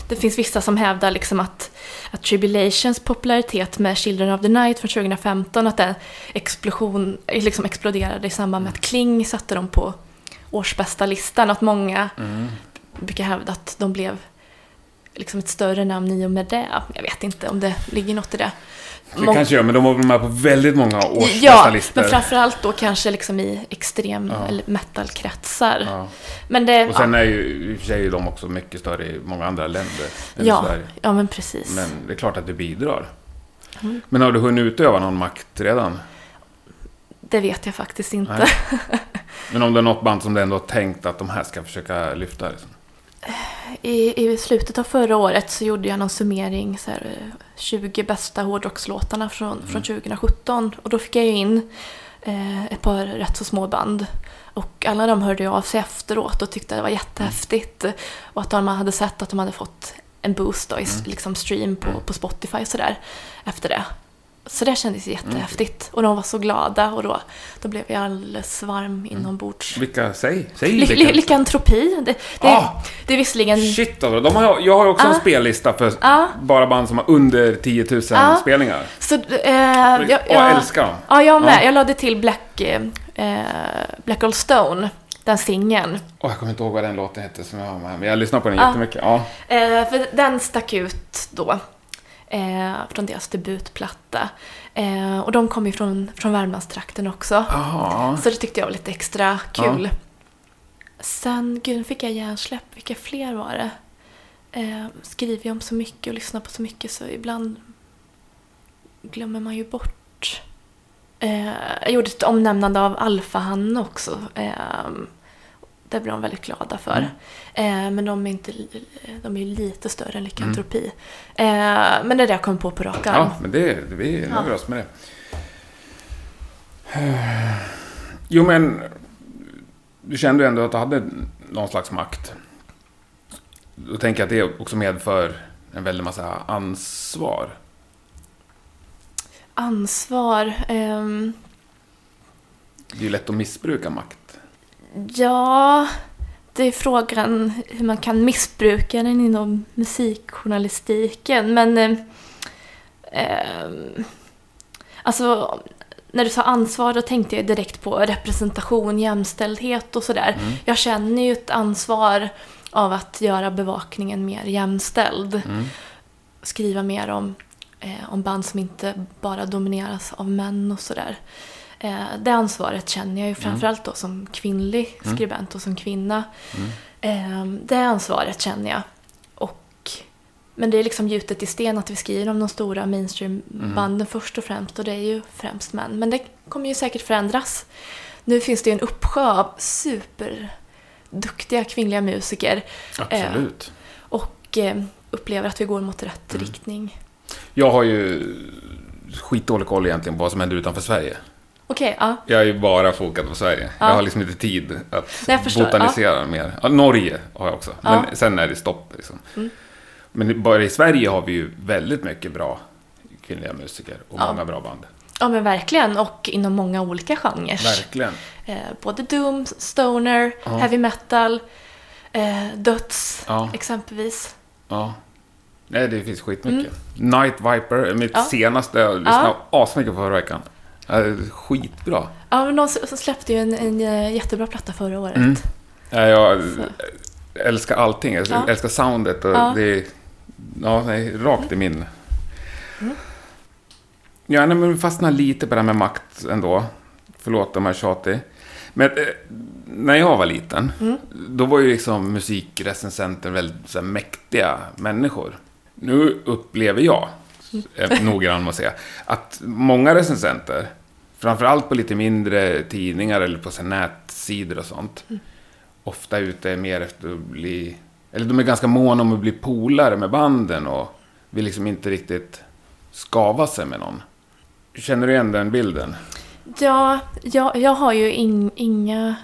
det finns vissa som hävdar liksom att, att Tribulations popularitet med Children of the Night från 2015, att den explosion, liksom exploderade i samband med att Kling satte dem på årsbästa listan. Att många Mm. brukar hävda att de blev liksom ett större namn i och med det. Jag vet inte om det ligger något i det. Det Mång- kanske gör, men de var med på väldigt många Ja, årsspecialister. men framförallt då kanske liksom i extrem Ja. eller metalkretsar. Ja. Men det... Och sen är ju i och för sig de också mycket större i många andra länder än ja, Sverige. ja, men precis. Men det är klart att det bidrar. Mm. Men har du hunnit utöva någon makt redan? Det vet jag faktiskt inte. Nej. (laughs) Men om det är något band som du ändå har tänkt att de här ska försöka lyfta? Liksom. I, I slutet av förra året så gjorde jag någon summering, så här, eh, 20 bästa hårdrockslåtarna från, från 2017. Och då fick jag ju in eh, ett par rätt så små band. Och alla de hörde jag av sig efteråt och tyckte det var jättehäftigt. Och att de hade sett att de hade fått en boost då, i s- liksom stream på, på Spotify och sådär efter det. Så det kändes jättehäftigt. Och de var så glada och då, då blev jag alldeles varm inombords. Vilka? Säg! Säg Ly- vilka! ly- lykantropi. Det, det, Ah! det är visserligen... Shit alltså, de har, jag har också en Ah. spellista för Ja. bara band som har under 10 000 Ah. spelningar. Så, eh, jag, Och jag älskar dem. Ja, jag med. Ja. Jag lade till Black, eh, eh, Black Old Stone, den singeln. Åh, jag kommer inte ihåg vad den låten hette som jag har med, men jag lyssnar på den Ah. jättemycket. Ja. Eh, för den stack ut då. Eh, från deras debutplatta. Eh, och de kom ju från, från Värmlandstrakten också. Jaha. Så det tyckte jag var lite extra kul. Sen, gud, nu fick jag hjärnsläpp. Vilka fler var det? Eh, skriver jag om så mycket och lyssnar på så mycket så ibland glömmer man ju bort. Eh, jag gjorde ett omnämnande av Alfahanne också. Eh, det blev de väldigt glada för. Eh, men de är, inte, de är lite större än lykantropi. Eh, men det är det jag kom på på rak arm. Ja, men det, vi nöjer oss med det. Jo, men du kände ju ändå att du hade någon slags makt. Då tänker jag att det också medför en väldig massa ansvar. Ansvar. ehm, Det är ju lätt att missbruka makt. Ja, det är frågan hur man kan missbruka den inom musikjournalistiken. Men eh, Eh, alltså, när du sa ansvar då tänkte jag direkt på representation, jämställdhet och sådär. Mm. Jag känner ju ett ansvar av att göra bevakningen mer jämställd. Mm. Skriva mer om, eh, om band som inte bara domineras av män och sådär. Eh, det ansvaret känner jag ju framförallt då som kvinnlig Mm. skribent och som kvinna. Mm. Eh, det ansvaret känner jag. Och, men det är liksom gjutet i sten att vi skriver om de stora mainstreambanden först och främst och det är ju främst män. Men det kommer ju säkert förändras. Nu finns det ju en uppsjö av superduktiga kvinnliga musiker Absolut. och eh, upplever att vi går mot rätt riktning. Jag har ju skitdålig koll egentligen på vad som händer utanför Sverige. Okej, ja. Jag är ju bara fokad på Sverige. Ja. Jag har liksom inte tid att Nej, förstår. botanisera mer. Ja, Norge har jag också. Men sen är det stopp liksom. Mm. Men bara i Sverige har vi ju väldigt mycket bra kvinnliga musiker och många bra band. ja, men verkligen. Och inom många olika genrer. Verkligen. Eh, både doom, stoner, heavy metal, eh, döds exempelvis. Ja. Nej, det finns skitmycket. Night Viper, mitt Mm. Senaste. Jag lyssnade asmycket på förra veckan. Ja, är skitbra. Ja, men de släppte ju en, en eh, jättebra platta förra året. Mm. Ja, Jag Så. älskar allting. Jag Ja. älskar soundet och Ja. det är ja, nej, rakt i min... Mm. Ja, nej, men fastnar lite på det här med makt ändå. Förlåt om jag är tjatig. Men eh, när jag var liten, Mm. då var ju liksom musikrecensenter väldigt så här, mäktiga människor. Nu upplever jag, noggrann med att säga, att många recensenter, framförallt på lite mindre tidningar eller på nätsidor och sånt, ofta ute är mer efter att bli... Eller de är ganska måna om att bli polare med banden och vill liksom inte riktigt skava sig med någon. Känner du igen den bilden? Ja, jag, jag har ju in, inga,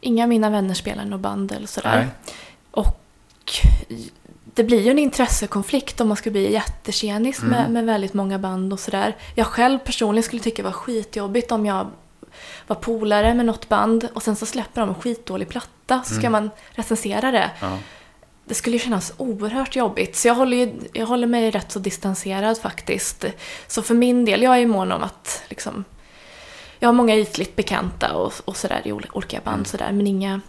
inga mina vänner spelar något band eller sådär. Nej. Och det blir ju en intressekonflikt om man ska bli jättetjenis med, Mm. med väldigt många band och sådär. Jag själv personligen skulle tycka det var skitjobbigt om jag var polare med något band och sen så släpper de en skitdålig platta så ska Mm. man recensera det. Ja. Det skulle ju kännas oerhört jobbigt. Så jag håller, ju, jag håller mig rätt så distanserad faktiskt. Så för min del, jag är mån om att liksom... Jag har många ytligt bekanta och, och sådär i ol- olika band Mm. sådär, men inga,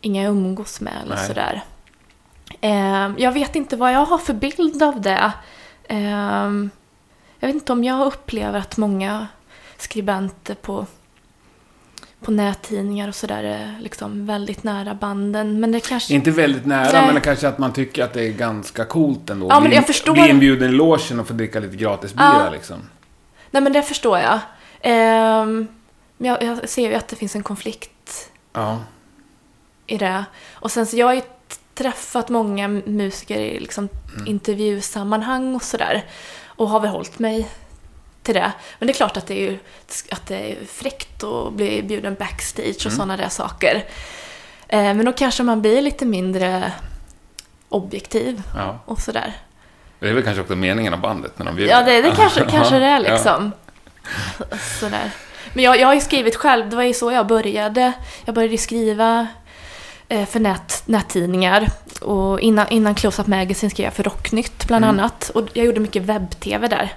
inga jag umgås med eller sådär. Eh, jag vet inte vad jag har för bild av det. Eh, jag vet inte om jag upplever att många skribenter på, på nättidningar och sådär är liksom väldigt nära banden. Men det kanske... Inte väldigt nära, Nej. men kanske att man tycker att det är ganska coolt ändå. Ja, men Bli- jag förstår. Bli inbjuden i logen och få dricka lite gratis bira Ja. liksom. Nej men det förstår jag. Men jag, jag ser ju att det finns en konflikt Ja. i det. Och sen så jag t- träffat många musiker i liksom Mm. intervjusammanhang och sådär. Och har väl hållit mig till det. Men det är klart att det är ju att det är fräckt att bli bjuden backstage och Mm. sådana där saker. Eh, men då kanske man blir lite mindre objektiv ja. och sådär. Det är väl kanske också meningen av bandet när de bjuder. Ja, det, det (laughs) kanske, kanske det är Ja. liksom. Sådär. Men jag, jag har ju skrivit själv, det var ju så jag började. Jag började skriva för nät, nättidningar. Och innan, innan Close Up Magazine skrev jag för Rocknytt bland Mm. annat. Och jag gjorde mycket webb-tv där.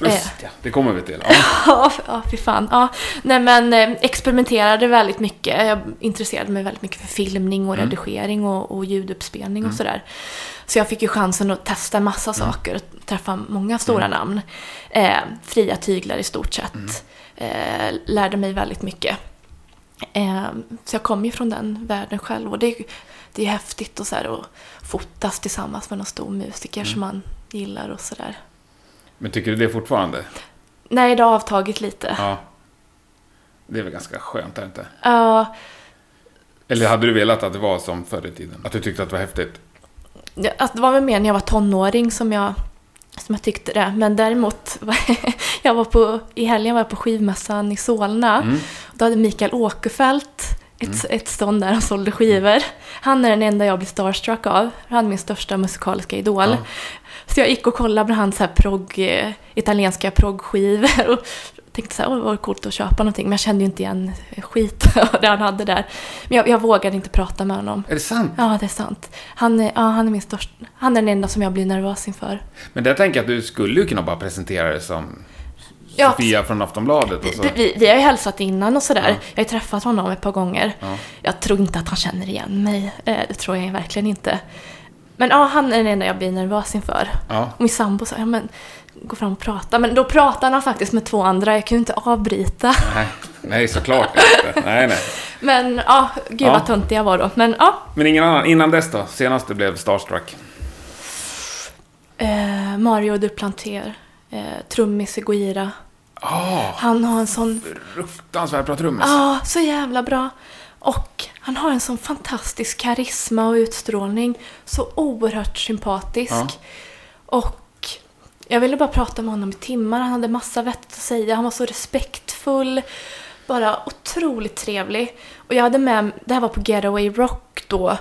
Just ja, det kommer vi till. Ja. (laughs) Ja, ja fy fan. Ja. Nej men eh, experimenterade väldigt mycket. Jag intresserade mig väldigt mycket för filmning och Mm. redigering och, och ljuduppspelning Mm. och sådär. Så jag fick ju chansen att testa massa saker och träffa många stora namn. Eh, fria tyglar i stort sett. Mm. Eh, lärde mig väldigt mycket. Eh, så jag kom ju från den världen själv och det, är- det är häftigt och så här, att fotas tillsammans med någon stor musiker Mm. som man gillar och sådär. Men tycker du det fortfarande? Nej, det har avtagit lite. Ja. Det är väl ganska skönt, är det inte? Ja, Eller hade du velat att det var som förr i tiden? Att du tyckte att det var häftigt? Alltså, det var väl mer när jag var tonåring som jag, som jag tyckte det. Men däremot, (laughs) jag var på, i helgen var jag på skivmässan i Solna. Mm. Då hade Mikael Åkerfeldt ett, ett stånd där han sålde skivor. Han är den enda jag blir starstruck av. Han är min största musikaliska idol. Ja. Så jag gick och kollade på hans progg, eh, italienska proggskivor och tänkte så här, oj vad coolt att köpa någonting. Men jag kände ju inte igen skit (laughs) det han hade där. Men jag, jag vågade inte prata med honom. Är det sant? Ja, det är sant. Han är, ja, han är min största, han är den enda som jag blir nervös inför. Men där tänker jag att du skulle ju kunna bara presentera det som Ja, Sofia från Aftonbladet och så. Vi, vi, vi har ju hälsat innan och sådär. Ja. Jag har ju träffat honom ett par gånger. Ja. Jag tror inte att han känner igen mig. Eh, Det tror jag verkligen inte. Men ja, han är den enda jag blir nervös inför. Ja. Och min sambo sa, ja men gå fram och prata. Men då pratade han faktiskt med två andra, jag kunde inte avbryta. Nej, nej såklart inte. Nej, nej. (laughs) Men ja, gud Ja. vad töntig jag var då. Men ja, Men ingen annan, innan dess då? Senast du blev starstruck? eh, Mario Duplantier, eh, trummis i Goira. Ah, Han har en sån fruktansvärt bra trummis. Ja, så jävla bra. Och han har en sån fantastisk karisma och utstrålning. Så oerhört sympatisk. Ja. Och jag ville bara prata med honom i timmar. Han hade massa vettigt att säga. Han var så respektfull. Bara otroligt trevlig. Och jag hade med, det här var på Getaway Rock då.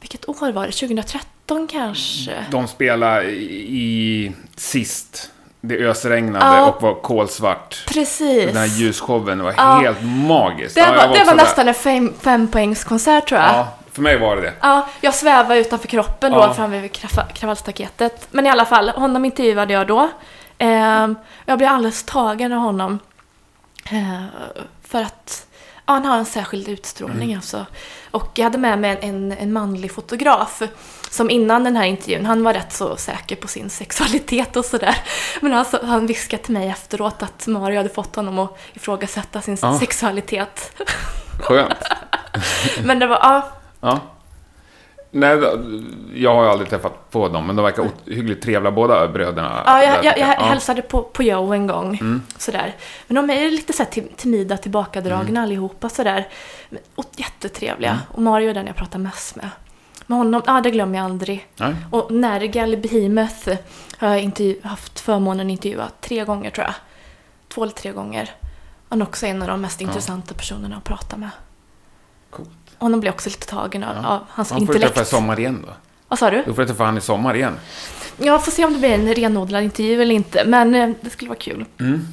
Vilket år var det? 2013 kanske? De spelade i, sist. Det ösregnade Ja. och var kolsvart. Precis. Den här ljusshowen var Ja. helt magisk. Det Ja, jag var, det var nästan en fem, fempoängskonsert tror jag. Ja, för mig var det det. Ja, jag svävade utanför kroppen då Ja. framme vid krav- kravallstaketet. Men i alla fall, honom intervjuade jag då. Ehm, jag blev alldeles tagen av honom. Eh, för att ja, han har en särskild utstrålning alltså. Och jag hade med mig en, en manlig fotograf som innan den här intervjun, han var rätt så säker på sin sexualitet och sådär. Men alltså, han viskade till mig efteråt att Mario hade fått honom att ifrågasätta sin Ja. sexualitet. Skönt. (laughs) Men det var, ja, Ja. Nej, jag har aldrig träffat på dem, men de verkar hyggligt trevliga båda bröderna. Ja, jag, jag, jag Ja. hälsade på, på Joe en gång. Mm. Sådär. Men de är lite så här tim- timida, tillbakadragna Mm. allihopa. Sådär. Och jättetrevliga. Och Mario är den jag pratar mest med. Med honom, ja det glömmer jag aldrig. Nej. Och Nergal Behemoth har jag intervju- haft förmånen att intervjua tre gånger tror jag. Två eller tre gånger. Han är också en av de mest intressanta personerna att prata med. Honom blir också lite tagen av, Ja. av hans Han får du träffa i intellekt. sommar igen då. Vad sa du? Då får du träffa han i sommar igen. Jag får se om det blir en renodlad intervju eller inte. Men eh, det skulle vara kul. Mm.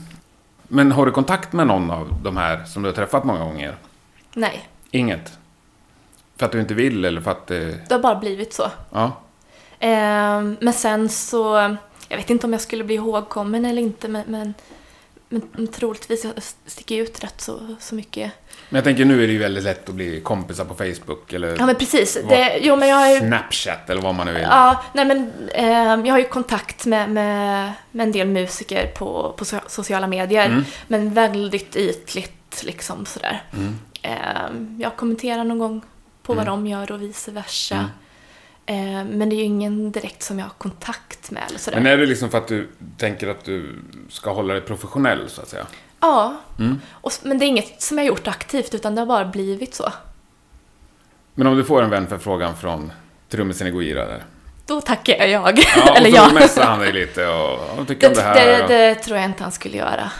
Men har du kontakt med någon av de här som du har träffat många gånger? Nej, Inget? För att du inte vill eller för att... eh, det har bara blivit så. Ja. Ehm, men sen så, jag vet inte om jag skulle bli ihågkommen eller inte, men, men, men, men troligtvis jag sticker ut rätt så, så mycket. Men jag tänker nu är det ju väldigt lätt att bli kompisar på Facebook eller Ja men precis. Det, jo men jag ju, Snapchat eller vad man nu vill. ja, nej men ehm, jag har ju kontakt med, med, med en del musiker på, på so- sociala medier. Mm. Men väldigt ytligt liksom sådär. Mm. Ehm, jag kommenterar någon gång på vad Mm. de gör och vice versa. Ehm, men det är ju ingen direkt som jag har kontakt med eller sådär. Men är det liksom för att du tänker att du ska hålla dig professionell så att säga? Ja, Mm. och, men det är inget som jag gjort aktivt utan det har bara blivit så. Men om du får en vänförfrågan från trummisen i Goira där. Då tackar jag jag. Ja, och (laughs) eller så jag. messar han dig lite och vad tycker Det, om det här? det, och- det tror jag inte han skulle göra.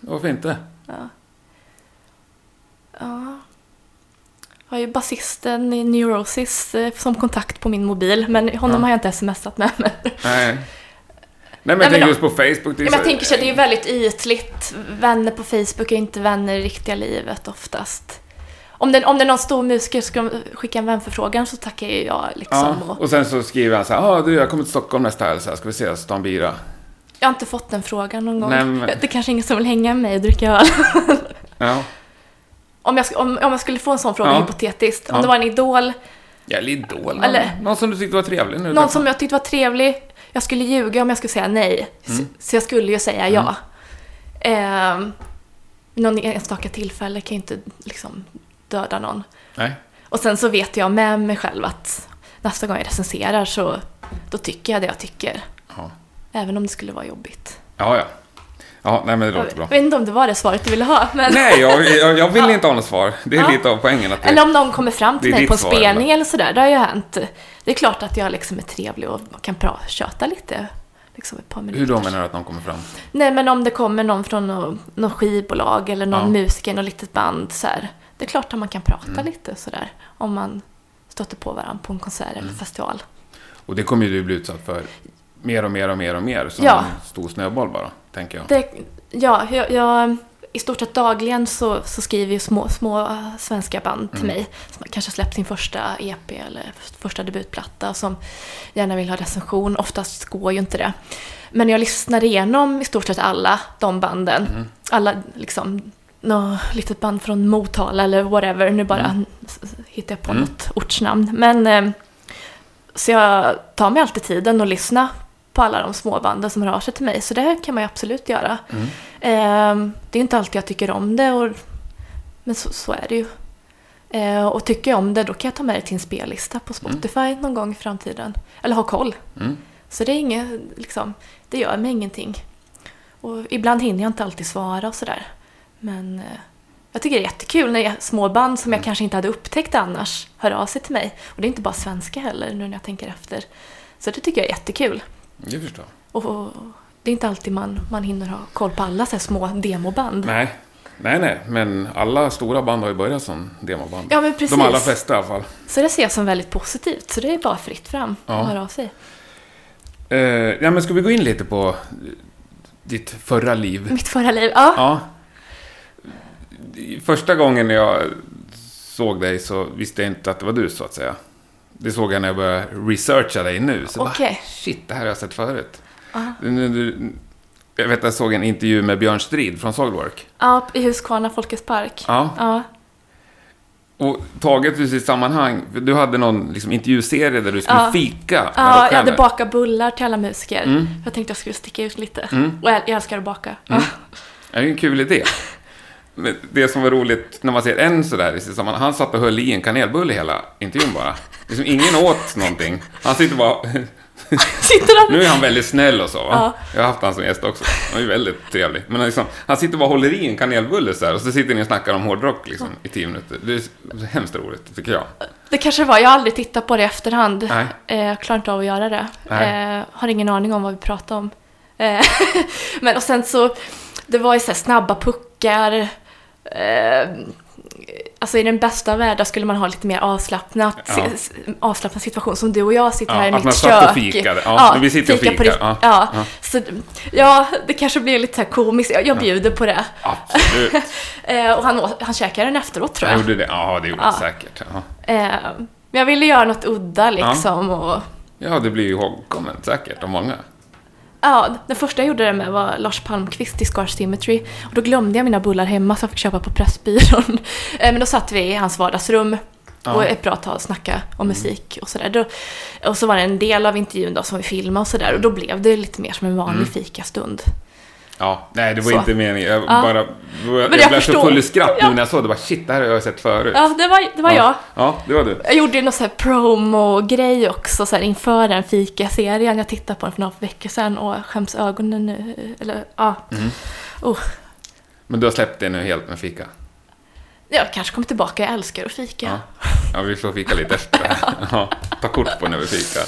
Varför inte? Ja. ja. Jag har ju basisten i Neurosis eh, som kontakt på min mobil, men honom Ja. har jag inte smsat med. Men, Nej. Nej men jag tänker just på Facebook. Det är men jag tänker så här, det är ju väldigt ytligt. Vänner på Facebook är inte vänner i riktiga livet oftast. Om det, om det är någon stor musiker som skicka en vänförfrågan så tackar ju jag liksom. Ja, Och sen så skriver han så här, ah, du jag kommer till Stockholm nästa helg, ska vi ses och ta en bira? jag har inte fått den frågan någon gång. Nej, men- Det är kanske ingen som vill hänga med mig och dricka öl. Ja. Om jag, om, om jag skulle få en sån fråga Ja. hypotetiskt. Om Ja. det var en idol, Ja, eller Idol. Någon, Eller- någon som du tyckte var trevlig nu. någon som jag tyckte var trevlig. Jag skulle ljuga om jag skulle säga nej. Mm. Så, jag skulle ju säga ja. Ehm, någon enstaka tillfälle kan ju inte liksom döda någon. Nej. Och sen så vet jag med mig själv att nästa gång jag recenserar så då tycker jag det jag tycker. Ja. Även om det skulle vara jobbigt. Ja, ja. Ja, nej men det Jag låter bra. vet inte om det var det svaret du ville ha. Men... Nej, jag, jag, jag vill inte ha något svar. Det är Ja. lite av poängen att det... Eller om någon kommer fram till mig på en spelning eller? eller sådär. Det har ju hänt. Det är klart att jag liksom är trevlig och kan pra- köta lite. Liksom ett par minuter. Hur då menar du att någon kommer fram? Nej, men om det kommer någon från något, något skivbolag eller någon Ja. musiker, något litet band så här. Det är klart att man kan prata Mm. lite sådär. Om man stöter på varandra på en konsert eller Mm. festival. Och det kommer ju du bli utsatt för mer och mer och mer och mer som Ja. en stor snöboll bara, tänker jag. Det, ja, jag, jag, i stort sett dagligen så, så skriver ju små, små svenska band till Mm. mig. Som kanske släppt sin första EP eller första debutplatta som gärna vill ha recension. Oftast går ju inte det. Men jag lyssnar igenom i stort sett alla de banden. Mm. Alla liksom, nå litet band från Motala eller whatever. Nu bara Mm. hittar jag på Mm. något ortsnamn. Men eh, så jag tar mig alltid tiden att lyssna på alla de små banden som av sig till mig. Så det kan man ju absolut göra. Mm. Eh, det är inte alltid jag tycker om det, och, men så, så är det ju. Eh, och tycker jag om det, då kan jag ta med det till en spellista på Spotify någon gång i framtiden. Eller ha koll. Mm. Så det är inget, liksom, det gör mig ingenting. Och ibland hinner jag inte alltid svara och sådär. Men eh, jag tycker det är jättekul när små band som jag kanske inte hade upptäckt annars hör av sig till mig. Och det är inte bara svenska heller nu när jag tänker efter. Så det tycker jag är jättekul. Det förstår Och, och det är inte alltid man, man hinner ha koll på alla så här små demoband. Nej. Nej, nej, men alla stora band har ju börjat som demoband. Ja, men precis. De allra flesta i alla fall. Så det ser jag som väldigt positivt. Så det är bara fritt fram Ja. att höra av sig. Eh, ja, men ska vi gå in lite på ditt förra liv? Mitt förra liv, ja. Ja. Första gången jag såg dig så visste jag inte att det var du, så att säga. Det såg jag när jag började researcha dig nu. Så bara, Okej. shit, det här har jag sett förut. Ja. Nu- Jag vet jag såg en intervju med Björn Strid från Soilwork. Ja, i Huskvarna Folkets Park. Ja. Ja. Och taget ur sitt sammanhang, du hade någon liksom, intervjuserie där du skulle Ja. fika med Ja, jag hade bakat bullar till alla musiker. Mm. Jag tänkte jag skulle sticka ut lite. Mm. Och jag, jag älskar att baka. Mm. Det är en kul idé. (laughs) Det som var roligt när man ser en sådär i sitt sammanhang, han satt och höll i en kanelbulle hela intervjun bara. Liksom ingen åt någonting. Han sitter bara... (laughs) Sitter han... Nu är han väldigt snäll och så? Ja. Jag har haft han som gäst också. Han är väldigt trevlig. Men liksom, han sitter bara och håller i en kanelbulle så här, och så sitter ni och snackar om hårdrock liksom, i tio minuter. Det är hemskt roligt, tycker jag. Det kanske var, jag har aldrig tittat på det i efterhand. Nej. Eh, jag klarar inte av att göra det. Nej. Eh, har ingen aning om vad vi pratar om. Eh, (laughs) Men och sen så, det var ju så här snabba puckar. Eh, alltså i den bästa av världar skulle man ha lite mer avslappnat, Ja. avslappnad situation som du och jag sitter Ja, här i att mitt man kök. satt och fikade. Ja, men vi sitter och fikar. Ja, Ja, ja. Så, ja, det kanske blir lite så här komiskt. Jag, jag bjuder på det. Absolut. (laughs) Eh, och han, han käkade den efteråt tror Jag jag. gjorde det. Ja, det gjorde Ja. jag säkert. Ja. Eh, men jag ville göra något udda liksom. Och, ja, det blir ju ihågkommet säkert av många. Ja, den första jag gjorde det med var Lars Palmqvist i Scar Symmetry. Och då glömde jag mina bullar hemma så jag fick köpa på Pressbyrån. (laughs) Eh, Men då satt vi i hans vardagsrum Ja. och ett bra tag snacka om musik och sådär. Och så var det en del av intervjun då som vi filmade och sådär. Och då blev det lite mer som en vanlig fikastund. Ja, nej det var Så. inte meningen. Jag Ja. bara... Jag, jag, jag blev så full i skratt Ja. nu när jag såg det. Bara, shit, det här har jag sett förut. Ja, det var, det var jag. Ja, det var du. Jag gjorde ju någon sån här promo-grej också så här, inför den fika-serien. Jag tittade på den för några veckor sedan och skäms ögonen nu. Eller, ja. Mm. Oh. Men du har släppt det nu helt med fika? Jag kanske kommer tillbaka, jag älskar att fika. Ja. Ja, vi får fika lite (laughs) efter. ja, ta kort på när vi fikar.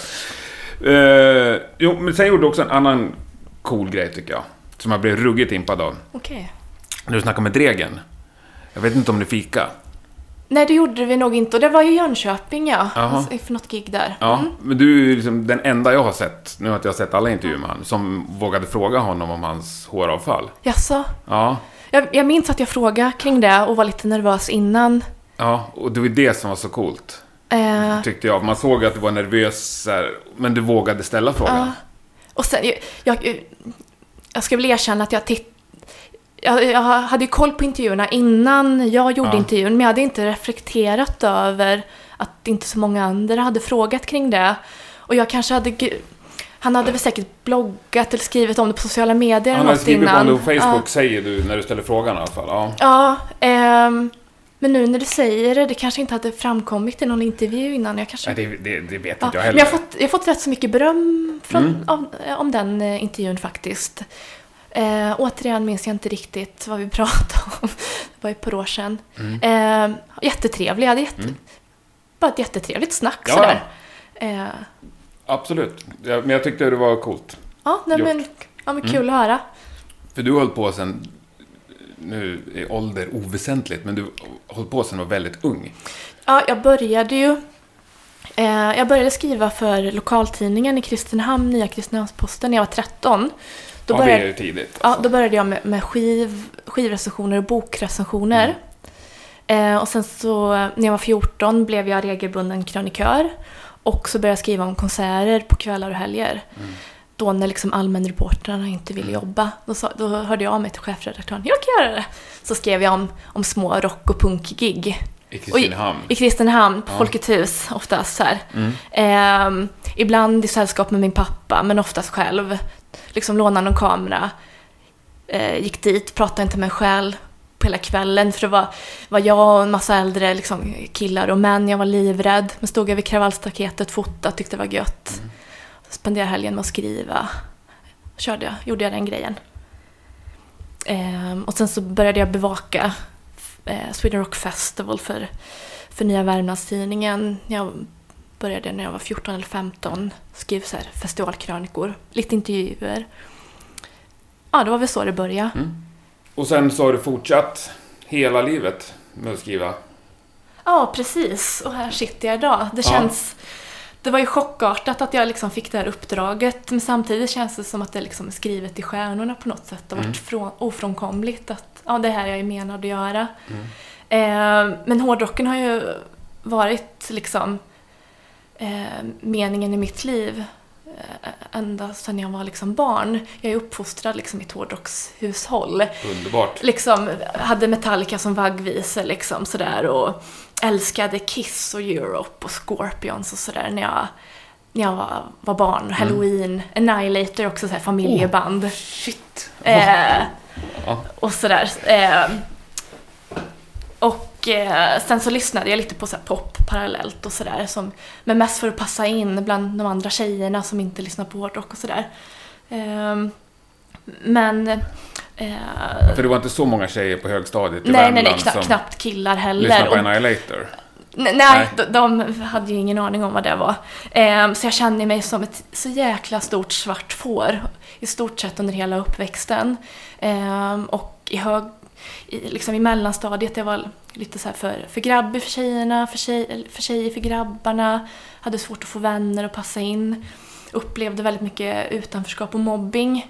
Uh, jo, men sen gjorde du också en annan cool grej tycker jag. Som jag blev ruggigt impad av. Okej. När du snackade med Dregen. Jag vet inte om du fika. Nej, det gjorde vi nog inte. Och det var ju Jönköping, ja. Alltså, för något gig där. Ja, Mm. men du är liksom den enda jag har sett, nu har inte jag sett alla intervjuer med honom, som vågade fråga honom om hans håravfall. Jaså? Ja, Jag, jag minns att jag frågade kring det och var lite nervös innan. ja, och det var det som var så coolt, Eh, tyckte jag. Man såg att du var nervös, men du vågade ställa frågan. ja. Och sen, jag, jag, jag ska väl erkänna att jag titt, jag, jag hade ju koll på intervjuerna innan jag gjorde Ja. intervjun, men jag hade inte reflekterat över att inte så många andra hade frågat kring det. Och jag kanske hade... Han hade väl säkert bloggat eller skrivit om det på sociala medier Han något skrivit innan. om det på Facebook, Ja. säger du, när du ställer frågan i alla fall. Ja. Ja, ehm, men nu när du säger det, det kanske inte hade framkommit i någon intervju innan. Jag kanske... Nej, det, det, det vet ja, inte jag men heller. jag har, fått, jag har fått rätt så mycket beröm från, Mm. om, om den eh, intervjun faktiskt. Eh, återigen minns jag inte riktigt vad vi (laughs) pratade om. Det var ju ett par år sedan. Mm. Eh, jättetrevlig, jag hade jätte, bara ett jättetrevligt snack Ja, sådär. Eh, Absolut, ja, men jag tyckte det var coolt. ja, nej, men, ja, men kul Mm. att höra. För du hållit på sen, nu är ålder oväsentligt, men du har hållit på sen du var väldigt ung. Ja, jag började ju Eh, jag började skriva för lokaltidningen i Kristinehamn, Nya Kristinehamns-Posten, när jag var 13. Då Då ja, det är började, tidigt. ja, alltså. då började jag med, med skiv, skivrecensioner och bokrecensioner. Eh, och sen så när jag var 14 blev jag regelbunden krönikör. Och så började jag skriva om konserter på kvällar och helger. Mm. Då när liksom allmänreportrarna inte ville jobba. Då, sa, då hörde jag av mig till chefredaktören. Jag kan göra det! Så skrev jag om, om små rock och punk-gig. I Kristinehamn. I Kristinehamn, på Ja. Folkets hus oftast. Så. Mm. Ehm, ibland i sällskap med min pappa, men oftast själv. Liksom lånade någon kamera. Eh, gick dit, pratade inte med en själ på hela kvällen. För det var, var jag och en massa äldre liksom, killar och män. Jag var livrädd. Men stod jag vid kravallstaketet, fotade, tyckte det var gött. Mm. Spenderade helgen med att skriva. Körde jag, gjorde jag den grejen. Ehm, och sen så började jag bevaka eh, Sweden Rock Festival för, för Nya Värmlandstidningen. Jag började när jag var 14 eller 15. Skrev så här festivalkrönikor, lite intervjuer. Ja, det var väl så det började. Mm. Och sen så har du fortsatt hela livet med att skriva. Ja, precis. Och här sitter jag idag. Det Ja. känns... Det var ju chockartat att jag liksom fick det här uppdraget, men samtidigt känns det som att det liksom är skrivet i stjärnorna på något sätt. Det har varit från, ofrånkomligt att ja, det här jag är menad att göra. Mm. Eh, men hårdrocken har ju varit liksom eh, meningen i mitt liv eh, ända sedan jag var liksom barn. Jag är uppfostrad liksom i ett hårdrockshushåll. Underbart. Liksom hade Metallica som vaggvisor liksom sådär och älskade Kiss och Europe och Scorpions och sådär när jag, när jag var, var barn. Halloween, Annihilator också så här familjeband. Shit. Eh, Ja. och sådär. Eh, och eh, sen så lyssnade jag lite på så här pop parallellt och sådär. som- Men mest för att passa in bland de andra tjejerna som inte lyssnar på hårdrock och sådär. Eh, men... Eh, För det var inte så många tjejer på högstadiet i nej, nej, Värmland nej, kna, knappt killar heller. på Annihilator. Nej, Nej. De, de hade ju ingen aning om vad det var. Ehm, så jag kände mig som ett så jäkla stort svart får i stort sett under hela uppväxten. Ehm, och i, hög, i, liksom i mellanstadiet, jag var lite så för, för grabbig för tjejerna, för, tjej, för tjejer för grabbarna. Hade svårt att få vänner och passa in. Upplevde väldigt mycket utanförskap och mobbing.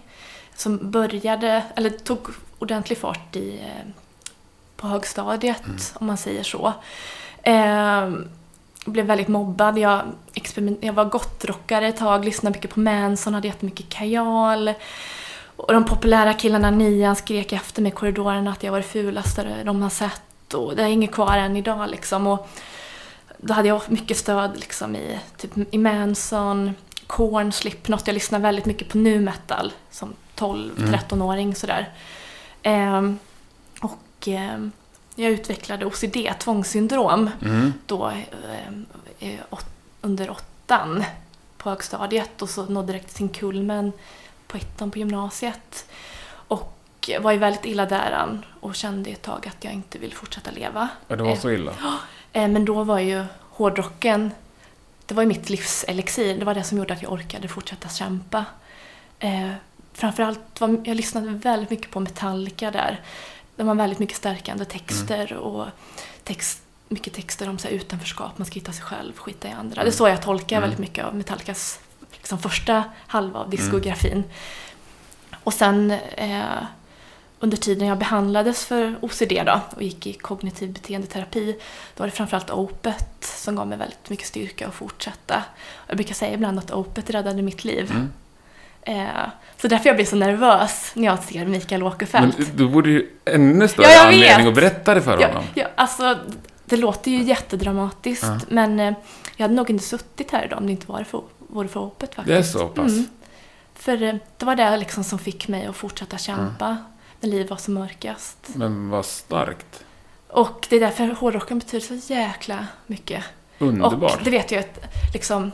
Som började, eller tog ordentlig fart i, eh, på högstadiet, om man säger så. Eh, blev väldigt mobbad. Jag, jag var gottrockare ett tag, lyssnade mycket på Manson, hade jättemycket kajal. Och de populära killarna i nian skrek efter mig i korridoren att jag var det fulaste de har sett. Och det är inget kvar än idag liksom. Och då hade jag mycket stöd liksom i, typ, i Manson, Korn, Slipknot. Jag lyssnade väldigt mycket på nu metal som 12-13-åring sådär. Ehm, och ehm, jag utvecklade OCD, tvångssyndrom, Mm. då eh, eh, under åttan på högstadiet och så nådde det till sin kulmen på ettan på gymnasiet. Och var ju väldigt illa däran och kände ett tag att jag inte ville fortsätta leva. Ja, det var Eh, så illa. Eh, Men då var ju hårdrocken, det var ju mitt livselixir. Det var det som gjorde att jag orkade fortsätta kämpa. Eh, framförallt, var, jag lyssnade väldigt mycket på Metallica där. De har väldigt mycket stärkande texter och text, mycket texter om så här, utanförskap, man ska hitta sig själv, skita i andra. Det är så jag tolkar Mm. väldigt mycket av Metallicas liksom, första halva av diskografin. Och sen eh, under tiden jag behandlades för OCD då, och gick i kognitiv beteendeterapi, då var det framförallt Opet som gav mig väldigt mycket styrka att fortsätta. Jag brukar säga ibland att Opet räddade mitt liv. Mm. Eh, så därför jag blir så nervös när jag ser Mikael Åkerfeldt. Men du borde ju ännu större Ja, anledning att berätta det för Ja, honom. ja, alltså, det låter ju jättedramatiskt, Ja. men eh, jag hade nog inte suttit här idag om det inte var för, vore för Opet faktiskt. Det är så pass? Mm. För eh, det var det liksom som fick mig att fortsätta kämpa när livet var som mörkast. Men vad starkt. Och det är därför hårdrocken betyder så jäkla mycket. Underbart. Och det vet jag att liksom,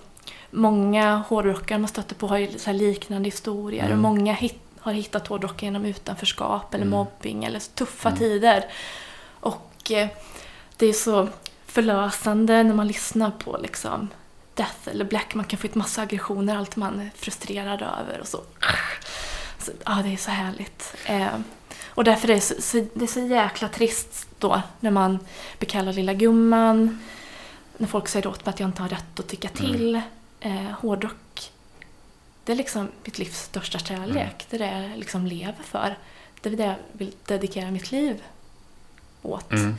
många hårdrockare man stöter på har ju så liknande historier. Mm. Och många hit, har hittat hårdrocken genom utanförskap eller Mm. mobbing eller tuffa Mm. tider. Och eh, det är så förlösande när man lyssnar på liksom Death eller Black. Man kan få ut massa aggressioner, allt man är frustrerad över och så. så ja, det är så härligt. Eh, och därför är det så, så, det är så jäkla trist då när man blir kallad lilla gumman. när folk säger åt mig att jag inte har rätt att tycka till. Eh, hårdrock, det är liksom mitt livs största kärlek. Det är det jag liksom lever för. Det är det jag vill dedikera mitt liv åt. Mm.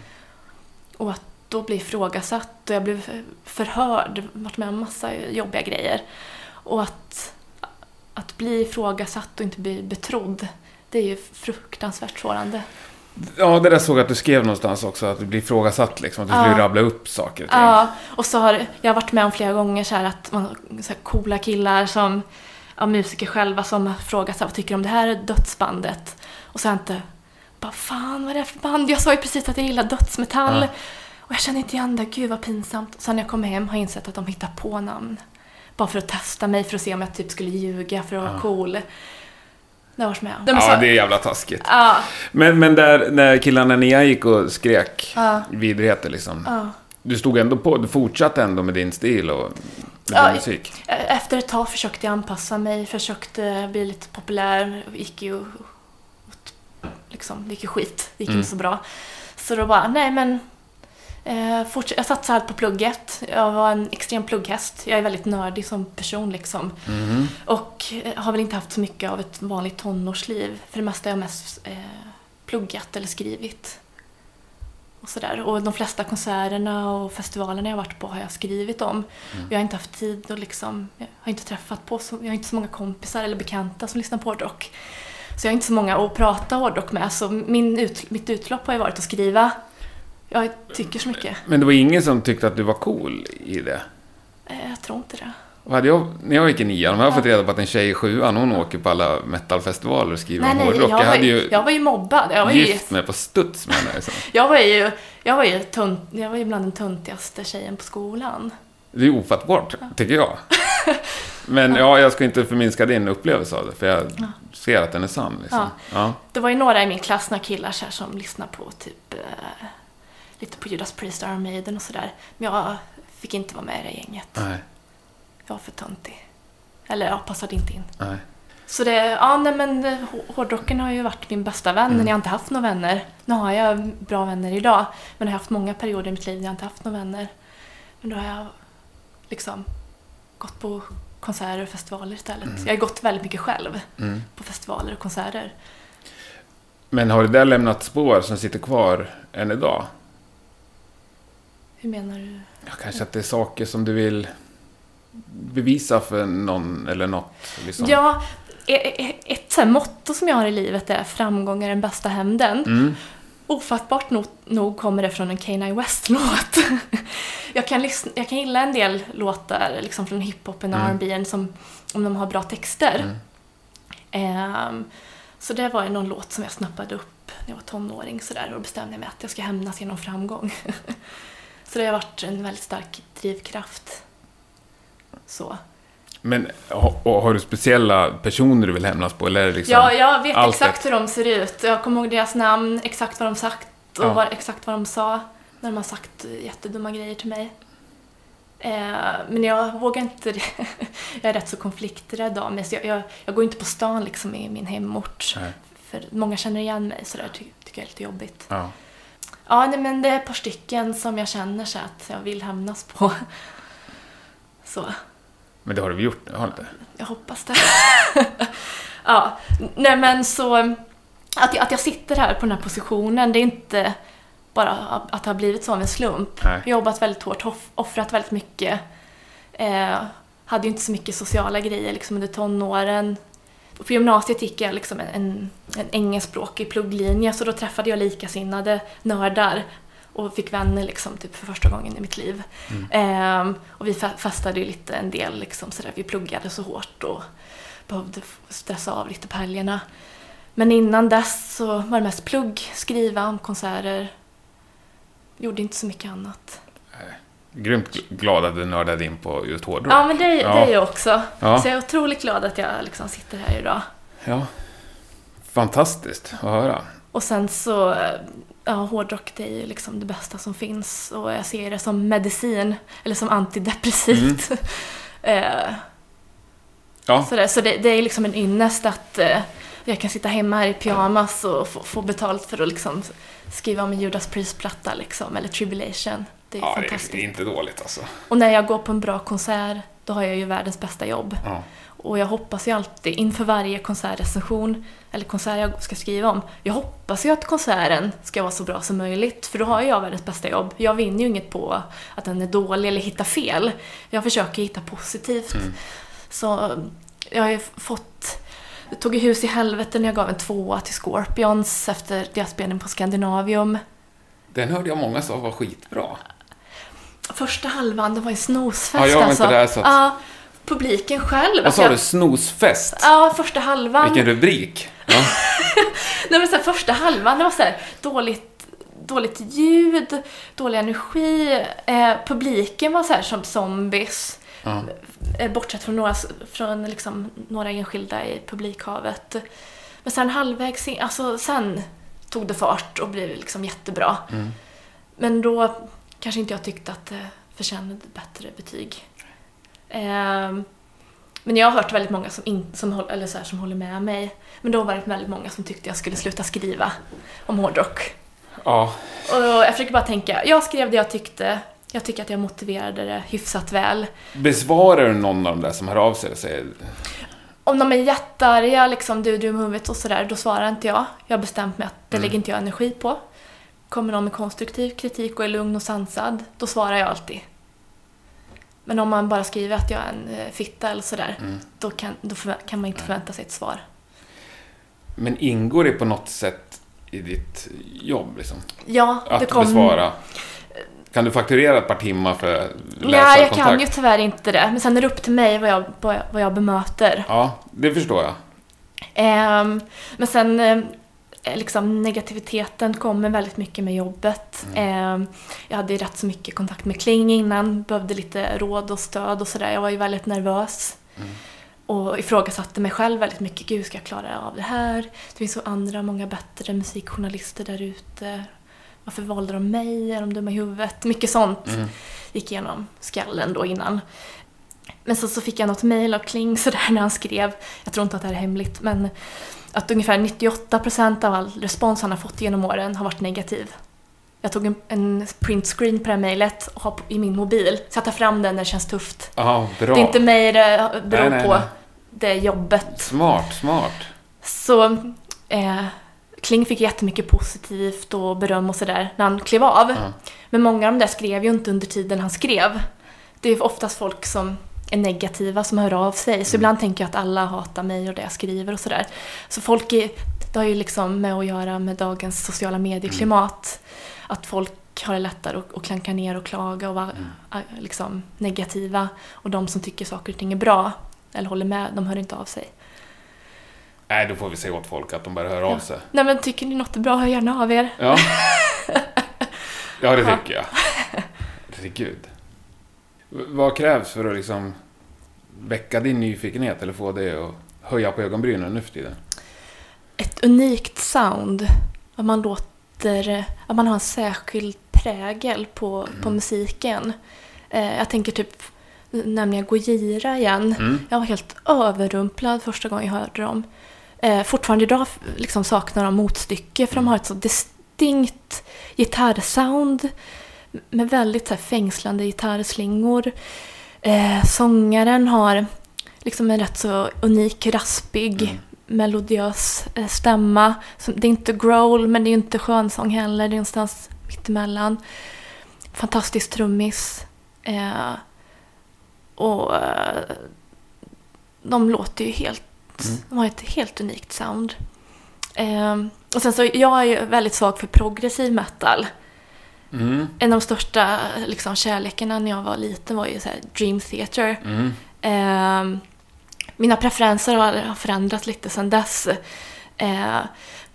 Och att då bli ifrågasatt och jag blev förhörd, varit med om massa jobbiga grejer. Och att, att bli ifrågasatt och inte bli betrodd, det är ju fruktansvärt sårande. Ja, det där såg jag att du skrev någonstans också, att du blir ifrågasatt liksom, att du Ja. skulle rabbla upp saker och. Ja, och så har jag har varit med om flera gånger så här att man, så här coola killar som, ja, musiker själva som har frågat så här, vad tycker du om det här dödsbandet? Och så har jag inte, bara fan vad är det för band? Jag sa ju precis att jag gillar dödsmetall. Ja. Och jag känner inte igen det, gud vad pinsamt. Och sen när jag kom hem har jag insett att de hittar på namn. Bara för att testa mig, för att se om jag typ skulle ljuga för att vara Ja. cool. Det varit med. De Ja, sa- det är jävla taskigt. Ja, Men, men där, när killarna Nia gick och skrek Ja. vidrigheter liksom. ja. Du stod ändå på, du fortsatte ändå med din stil och med Ja, din musik. Efter ett tag försökte jag anpassa mig, försökte bli lite populär. Gick ju liksom, det gick ju skit. Det gick Mm. inte så bra. Så då bara, nej men jag satsade allt på plugget. Jag var en extrem plugghäst. Jag är väldigt nördig som person liksom. Mhm. Och eh, har väl inte haft så mycket av ett vanligt tonårsliv. För det mesta har jag mest eh, pluggat eller skrivit. Och, sådär. och de flesta konserterna och festivalerna jag varit på har jag skrivit om. Jag har inte haft tid och liksom, jag har inte träffat på så, jag har inte så många kompisar eller bekanta som lyssnar på hårdrock. Så jag har inte så många att prata hårdrock med. Så min ut, mitt utlopp har ju varit att skriva. Jag tycker så mycket. Men det var ingen som tyckte att du var cool i det? Eh, Jag tror inte det. Jag, när jag gick i nian, om jag hade fått reda på att en tjej i sjuan, hon åker på alla metalfestivaler och skriver Nej, nej, hårdrock. jag, Jag hade ju, ju jag var ju mobbad. Jag var ju, gift mig på studs med henne. Liksom. (laughs) jag var ju, jag var ju, tunt, jag var ju bland den töntigaste tjejen på skolan. Det är ofattbart, tycker jag. (laughs) Men ja, jag ska inte förminska din upplevelse av det, för jag ser att den är sann. Liksom. Ja. Det var ju några i min klass, några killar här, som lyssnade på typ eh, lite på Judas Priest, Iron Maiden och sådär. Men jag fick inte vara med i det gänget. Nej, Jag var för töntig. Eller jag passade inte in. nej. Så det, ja nej men eh, hå- hårdrocken har ju varit min bästa vän Mm. när jag inte haft några vänner. Nu har jag bra vänner idag, men jag har haft många perioder i mitt liv när jag inte haft några vänner. Men då har jag liksom gått på konserter och festivaler istället. Jag har gått väldigt mycket själv Mm. på festivaler och konserter. Men har det där lämnat spår som sitter kvar än idag? Hur menar du? Ja, kanske att det är saker som du vill bevisa för någon eller något. Liksom. Ja, e- e- ett så motto som jag har i livet är framgång är den bästa hämnden. Mm. Ofattbart nog, nog kommer det från en Kanye West-låt. (laughs) jag, kan lyssna, jag kan gilla en del låtar liksom från hiphopen och Mm. R&B som om de har bra texter. Mm. Ehm, så det var någon låt som jag snappade upp när jag var tonåring sådär och bestämde mig att jag ska hämnas genom framgång. (laughs) så det har varit en väldigt stark drivkraft. Så. Men och har du speciella personer du vill hämnas på? Eller liksom Ja, jag vet exakt hur de ser ut. Jag kommer ihåg deras namn, exakt vad de sagt och Ja. vad, exakt vad de sa när de har sagt jättedumma grejer till mig. Eh, men jag vågar inte det. (laughs) jag är rätt så konflikträdd av mig, så jag, jag, jag går inte på stan liksom i min hemort. Nej. För många känner igen mig, så det ty, tycker jag är lite jobbigt. Ja. Ja, nej, men det är ett par stycken som jag känner så att jag vill hämnas på. (laughs) Så. Men det har du väl gjort? Har du inte? Jag hoppas det. (laughs) ja, nej men så att jag, att jag sitter här på den här positionen, det är inte bara att det har blivit så av en slump. Nej. Jag har jobbat väldigt hårt, off- offrat väldigt mycket. Eh, hade ju inte så mycket sociala grejer liksom under tonåren. På gymnasiet gick jag liksom en, en engelskspråkig plugglinje så då träffade jag likasinnade nördar och fick vänner liksom typ för första gången i mitt liv. Ehm, och vi fe- festade ju lite en del liksom sådär. Vi pluggade så hårt och behövde stressa av lite på helgerna. Men innan dess så var det mest plugg, skriva om konserter. Gjorde inte så mycket annat. Grymt glad att du nördade in på just hårdrock. Ja, men det, Ja. det är jag också. Ja. Så jag är otroligt glad att jag liksom sitter här idag. Ja. Fantastiskt att höra. Och sen så, ja, hårdrock det är ju liksom det bästa som finns och jag ser det som medicin, eller som antidepressivt. (laughs) Eh, Ja, sådär. Så det, det är liksom en ynnest att eh, jag kan sitta hemma här i pyjamas och få, få betalt för att liksom skriva om en Judas Priest-platta liksom, eller Tribulation. Det är Ja, det fantastiskt. är inte dåligt alltså. Och när jag går på en bra konsert, då har jag ju världens bästa jobb. Ja. Och jag hoppas ju alltid inför varje konsertrecension, eller konsert jag ska skriva om, jag hoppas ju att konserten ska vara så bra som möjligt, för då har jag världens bästa jobb. Jag vinner ju inget på att den är dålig eller hitta fel. Jag försöker hitta positivt. Så jag har ju fått... Jag tog hus i helvete när jag gav en tvåa till Scorpions efter deras spelning på Scandinavium. Den hörde jag många sa var skitbra. Första halvan, det var ju snosfest Ja, jag var alltså. inte där, så att- Ja, publiken själv. Vad sa jag- du? Snosfest? Ja, första halvan. Vilken rubrik. Ja. (laughs) Nej, men så här, första halvan, det var så här, dåligt, dåligt ljud, dålig energi. Eh, publiken var så här som zombies. Ja. Eh, bortsett från några, från liksom, några enskilda i publikhavet. Men sen halvvägs in, alltså sen tog det fart och blev liksom jättebra. Mm. Men då kanske inte jag tyckte att det förtjänade bättre betyg. Ehm, men jag har hört väldigt många som, in, som, eller så här, som håller med mig. Men då var det väldigt många som tyckte jag skulle sluta skriva om hårdrock. ja. Och jag försöker bara tänka, jag skrev det jag tyckte. Jag tycker att jag motiverade det hyfsat väl. Besvarar du någon av de där som hör av sig och säger Om de är jättearga, liksom du dum i huvudet och sådär, då svarar inte jag. Jag har bestämt mig att det Mm. lägger inte jag energi på. Kommer någon med konstruktiv kritik och är lugn och sansad, då svarar jag alltid. Men om man bara skriver att jag är en eh, fitta eller sådär, Mm. då, kan, då kan man inte förvänta sig ett svar. Men ingår det på något sätt i ditt jobb liksom? Ja, det Att kom... besvara? Kan du fakturera ett par timmar för Nej, jag läsarkontakt? kan ju tyvärr inte det. Men sen är det upp till mig vad jag, vad jag, vad jag bemöter. Ja, det förstår jag. Ehm, men sen eh, liksom negativiteten kommer väldigt mycket med jobbet. Ehm, jag hade ju rätt så mycket kontakt med Kling innan, behövde lite råd och stöd och sådär. Jag var ju väldigt nervös. Och ifrågasatte mig själv väldigt mycket. Gud, ska jag klara av det här? Det finns så andra, många bättre musikjournalister där ute. Varför valde de mig? Är de dumma i huvudet? Mycket sånt Mm. gick igenom skallen då innan. Men så, så fick jag något mejl av Kling sådär när han skrev, jag tror inte att det här är hemligt, men att ungefär 98% av all respons han har fått genom åren har varit negativ. Jag tog en, en printscreen på det här mejlet och har på- i min mobil, så jag tar fram den när det känns tufft. Bra. Det är inte mig det beror Nej, nej, på, nej. det är jobbet. Smart, smart. Så eh, Kling fick jättemycket positivt och beröm och sådär när han klev av. Ja. Men många av de där skrev ju inte under tiden han skrev. Det är oftast folk som negativa som hör av sig. Så ibland tänker jag att alla hatar mig och det jag skriver och sådär. Så folk är, det har ju liksom med att göra med dagens sociala medieklimat. Att folk har det lättare att, att klanka ner och klaga och vara äh, liksom, negativa. Och de som tycker saker och ting är bra, eller håller med, de hör inte av sig. Nej, då får vi säga åt folk att de bara hör av sig. Nej men tycker ni något är bra, hör gärna av er. Ja. (laughs) ja, det tycker jag. Herregud. Vad krävs för att liksom väcka din nyfikenhet eller få dig att höja på ögonbrynen nu för tiden? ett unikt sound. Att man låter, att man har en särskild prägel på, på musiken. Eh, jag tänker typ nämligen Gojira igen. Mm. Jag var helt överrumplad första gången jag hörde dem. Eh, fortfarande idag liksom saknar de motstycke för de har ett så distinkt gitarrsound med väldigt så här, fängslande gitarrslingor. Eh, sångaren har liksom en rätt så unik, raspig, Mm. melodiös eh, stämma. Som, det är inte growl, men det är inte skönsång heller. Det är någonstans mittemellan. Fantastisk trummis. Eh, och eh, de låter ju helt... Mm. De har ett helt unikt sound. Eh, och sen så, jag är ju väldigt svag för progressiv metal. Mm. En av de största liksom, kärlekarna när jag var liten var ju så här, Dream Theater. Mm. Eh, mina preferenser har, har förändrats lite sedan dess. Eh,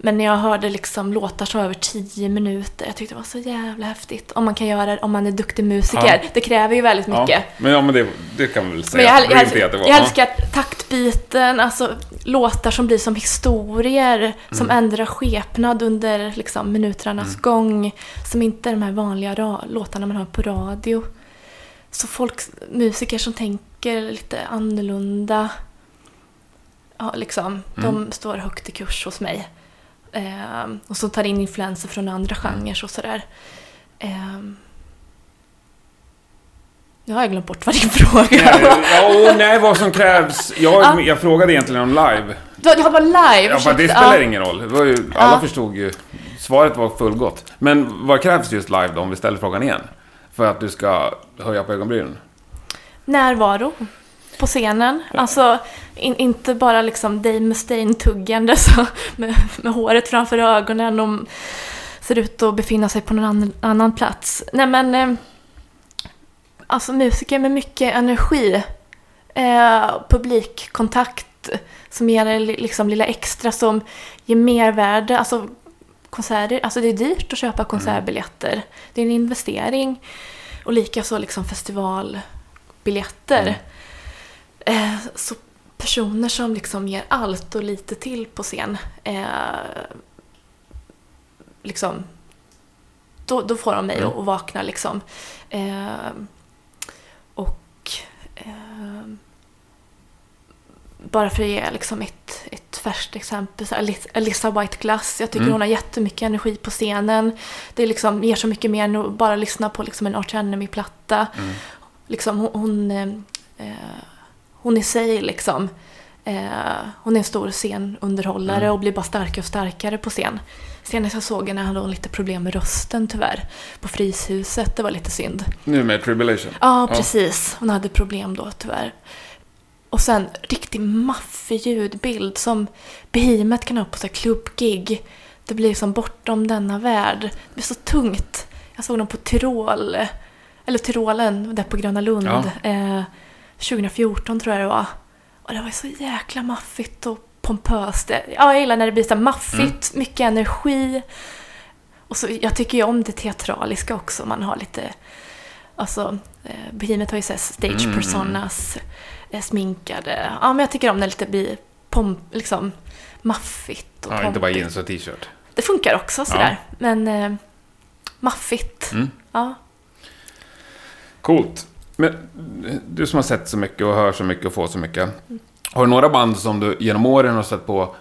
men när jag hörde liksom låtar som var över tio minuter, jag tyckte det var så jävla häftigt. Om man kan göra det, om man är duktig musiker. Ja. Det kräver ju väldigt mycket. Ja, men, ja, men det, det kan vi väl Men säga. jag, att jag, jag, Theater var. jag Ja. älskar taktbiten, alltså låtar som blir som historier, som Mm. ändrar skepnad under liksom, minuternas gång, som inte är de här vanliga låtarna man hör på radio. Så folk, musiker som tänker lite annorlunda, ja, liksom, Mm. de står högt i kurs hos mig. Ehm, och så tar in influenser från andra Mm. genrer och sådär. Ehm, Nu har jag glömt bort vad din (laughs) fråga Nej, var. ja, och nej, vad som krävs. Jag, jag frågade egentligen om live. Det var live, Ja, för det spelar Ja. ingen roll. Ju, alla Ja. förstod ju. Svaret var fullgott. Men vad krävs just live då, om vi ställer frågan igen? För att du ska höja på ögonbrynen? Närvaro på scenen. Alltså, in, inte bara liksom Dave Mustaine-tuggande så, (laughs) med, med håret framför ögonen och ser ut att befinna sig på någon annan, annan plats. Nej men, eh, alltså musiker med mycket energi. Eh, publikkontakt som ger det li- liksom lilla extra som ger mervärde. Alltså, konserter, alltså det är dyrt att köpa konsertbiljetter. Det är en investering. Och likaså liksom festivalbiljetter. Eh, så personer som liksom ger allt och lite till på scen. Eh, liksom, då, då får de mig Mm. att, vakna liksom. Eh, och eh, bara för att ge liksom ett, ett färskt exempel, så Alyssa White Glass. Jag tycker Mm. hon har jättemycket energi på scenen. Det liksom ger så mycket mer än att bara lyssna på liksom en Arch Enemy-platta. Mm. Liksom, hon, hon, eh, eh, hon i sig liksom. Eh, hon är en stor scenunderhållare Mm. och blir bara starkare och starkare på scen. Senast jag såg henne hade hon lite problem med rösten tyvärr. På Fryshuset, det var lite synd. Nu med Tribulation. Ja, precis. Hon hade problem då tyvärr. Och sen riktigt maffig ljudbild som Behemoth kan ha på sig klubbgig. Det blir som bortom denna värld. Det blir så tungt. Jag såg dem på Tyrol, eller Tyrolen, där på Gröna Lund. Ja. Eh, 2014 tror jag det var. Och det var så jäkla maffigt och pompöst. Ja, jag gillar när det blir så maffigt, mycket energi. Och så, jag tycker ju om det teatraliska också. Man har lite... Alltså, eh, Behemoth har ju så här stage Mm. personas, eh, sminkade. Ja, men jag tycker om när det lite blir pomp, liksom maffigt och Ja, inte bara pompigt. jeans och t-shirt. Det funkar också sådär. Men eh, maffigt. Mm. Ja. Coolt. Men du som har sett så mycket och hör så mycket och får så mycket. Har du några band som du genom åren har sett på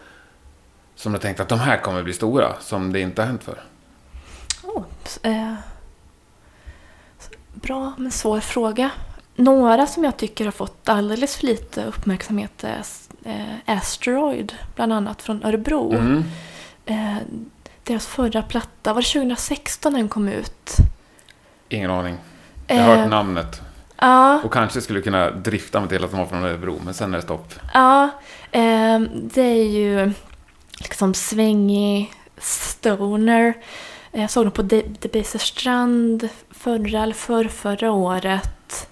som du tänkt att de här kommer bli stora, som det inte har hänt för? Oh, eh, bra men svår fråga. Några som jag tycker har fått alldeles för lite uppmärksamhet är eh, Asteroid, bland annat från Örebro. Mm. Eh, deras förra platta, var det 2016 den kom ut? Ingen aning. Jag har Eh, hört namnet. Ja, Och kanske skulle kunna drifta mig till att de var från Örebro, men sen är det stopp. ja eh, det är ju liksom svängig stoner. Jag såg dem på De- Debaser strand förra eller för förra året.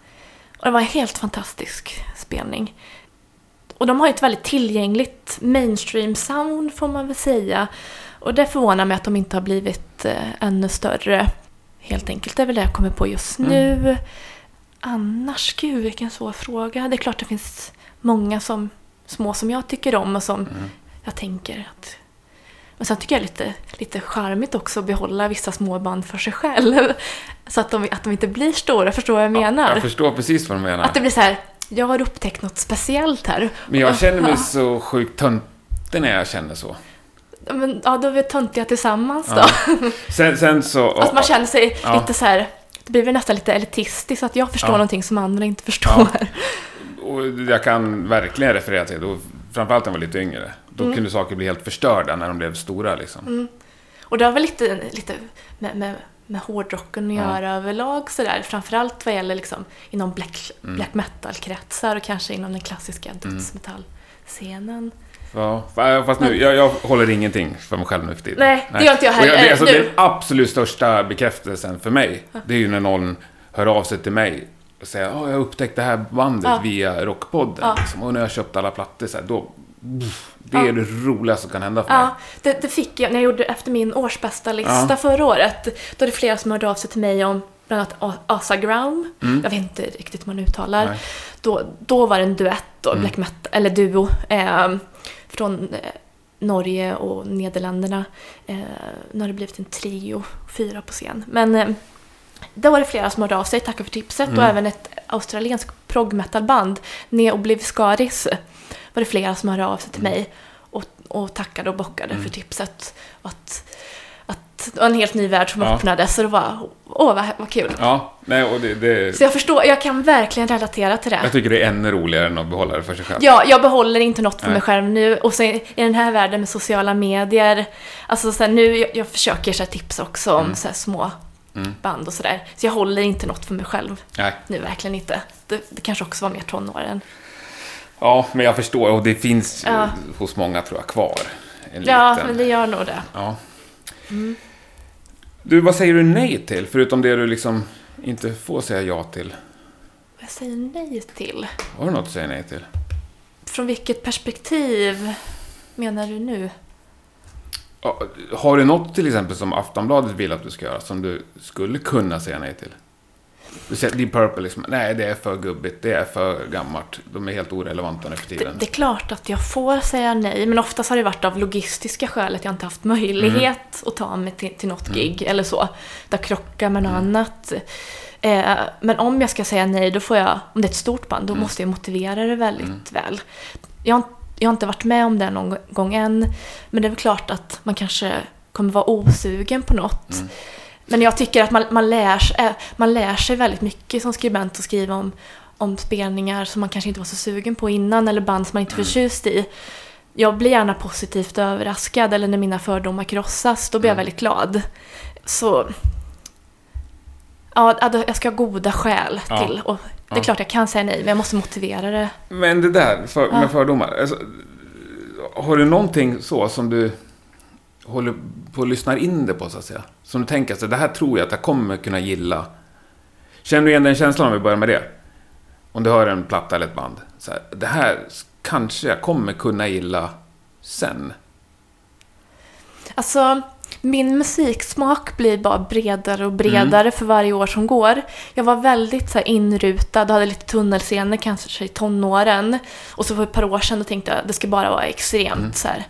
Och det var en helt fantastisk spelning. Och de har ju ett väldigt tillgängligt mainstream sound får man väl säga. Och det förvånar mig att de inte har blivit eh, ännu större. Helt enkelt, det är väl det jag kommer på just Mm. Annars, gud vilken svår fråga. Det är klart det finns många som, små som jag tycker om och som Mm. jag tänker att... Men sen tycker jag det är lite, lite charmigt också att behålla vissa små band för sig själv. Så att de, att de inte blir stora, förstår vad jag menar? Jag förstår precis vad du menar. Att det blir så här, jag har upptäckt något speciellt här. Men jag känner mig Ja. så sjukt töntig när jag känner så. Men, ja, då är vi töntiga tillsammans då. Ja. Sen, sen så... Att man känner sig Ja. lite så här, det blir väl nästan lite elitistiskt, att jag förstår Ja. någonting som andra inte förstår. Och jag kan verkligen referera till det. Framförallt när jag var lite yngre. Då Mm. kunde saker bli helt förstörda när de blev stora liksom. Och det har väl lite, lite med, med, med hårdrocken att Ja. göra överlag sådär. Framförallt vad gäller liksom inom black, Mm. black metal-kretsar och kanske inom den klassiska dödsmetallscenen. Ja, fa- fast nu, jag, jag håller ingenting för mig själv nu för tiden. Nej, det gör inte jag heller. alltså, Nu. den absolut största bekräftelsen för mig, det är ju när någon hör av sig till mig och säger att jag har upptäckt det här bandet Ja. via Rockpodden. Ja. Liksom, och när jag har köpt alla plattor så här, då... Det Ja. är det roligaste som kan hända för mig. Ja, det, det fick jag när jag gjorde efter min årsbästa lista Ja. förra året. Då är det flera som hörde av sig till mig om bland annat Asa Ground. Mm. Jag vet inte riktigt hur man uttalar. Nej. Då, då var det en duett, då, Mm. black metal, eller duo, eh, från eh, Norge och Nederländerna. Eh, nu har det blivit en trio, fyra på scen. Men eh, då var det flera som hörde av sig, tackar för tipset. Mm. Och även ett australienskt prog metal-band, Ne Obliviscaris, var det flera som hörde av sig till mig och, och tackade och bockade Mm. för tipset. Och att, Det var en helt ny värld som Ja. öppnades så det var, åh vad, vad kul. Ja, nej, och det, det, Så jag förstår, jag kan verkligen relatera till det. jag tycker det är ännu roligare än att behålla det för sig själv. Ja, jag behåller inte något för Nej. mig själv nu. Och så i den här världen med sociala medier, alltså så här, nu, jag, jag försöker så här, tipsa också om så här, små Mm. band och sådär. Så jag håller inte något för mig själv Nej. nu, verkligen inte. Det, det kanske också var mer tonåren. Ja, men jag förstår. Och det finns Ja. hos många, tror jag, kvar. En Ja, liten. men det gör nog det. Ja. Du, vad säger du nej till? Förutom det du liksom inte får säga ja till. Vad jag säger nej till? Har du något att säga nej till? Från vilket perspektiv menar du nu? Har du något till exempel som Aftonbladet vill att du ska göra som du skulle kunna säga nej till? Deep Purple, liksom, nej det är för gubbigt, det är för gammalt, de är helt orelevanta nu för Det, tiden. det är klart att jag får säga nej, men oftast har det varit av logistiska skäl att jag inte haft möjlighet att ta mig till, till något gig eller så. Där krockar med något annat. Eh, men om jag ska säga nej, då får jag, om det är ett stort band, då måste jag motivera det väldigt väl. Jag, har- jag har inte varit med om det någon gång än, men det är väl klart att man kanske kommer vara osugen på något. Men jag tycker att man, man, lär, sig- eh, man lär sig väldigt mycket som skribent att skriva om, om spelningar som man kanske inte var så sugen på innan eller band som man inte är förtjust i. Jag blir gärna positivt överraskad eller när mina fördomar krossas, då blir jag väldigt glad. Så... Ja, jag ska ha goda skäl Ja. till. Och det är Ja. klart jag kan säga nej, men jag måste motivera det. Men det där för, Ja. med fördomar. Alltså, har du någonting så som du håller på att lyssna in det på så att säga? Som du tänker, alltså, det här tror jag att jag kommer kunna gilla. Känner du igen den känslan om vi börjar med det? Om du hör en platta eller ett band. Så här, det här kanske jag kommer kunna gilla sen. Alltså, min musiksmak blir bara bredare och bredare för varje år som går. Jag var väldigt så här, inrutad och hade lite tunnelseende kanske i tonåren. Och så för ett par år sedan då tänkte jag att det ska bara vara extremt så här.